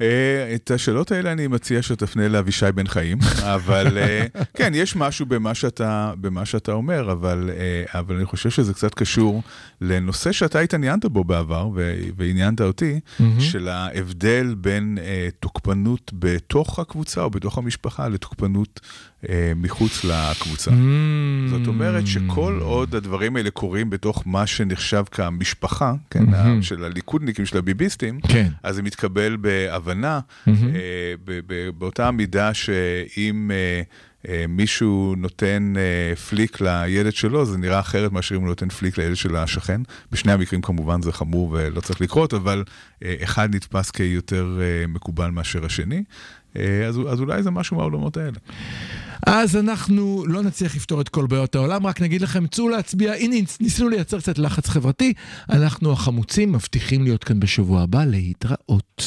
אה, את השאלות האלה אני מציע שתפנה לאבישי בן חיים, אבל אה, כן, יש משהו במה שאתה, במה שאתה אומר, אבל, אה, אבל אני חושב שזה קצת קשור לנושא שאתה התעניינת בו בעבר, ועניינת אותי, של ההבדל בין תוקפנות בתוך הקבוצה או בתוך המשפחה לתוקפנות מחוץ לקבוצה. זאת אומרת שכל עוד הדברים האלה קורים בתוך מה שנחשב כמשפחה, כן, מהמם. של הליכודניקים, של הביביסטים, כן. אז זה מתקבל בהבנה, מהמם. אה, ב- ב- באותה מידה שאם אה, אה, מישהו נותן אה, פליק לילד שלו, זה נראה אחרת מאשר אם הוא נותן פליק לילד של השכן. בשני המקרים כמובן זה חמור ולא צריך לקרות, אבל אה, אחד נתפס כיותר אה, מקובל מאשר השני. אה, אז, אז אולי זה משהו מהעולמות האלה. אז אנחנו לא נצליח לפתור את כל בעיות העולם, רק נגיד לכם, צאו להצביע, הנה ניסינו לייצר קצת לחץ חברתי, אנחנו החמוצים מבטיחים להיות כאן בשבוע הבא להתראות.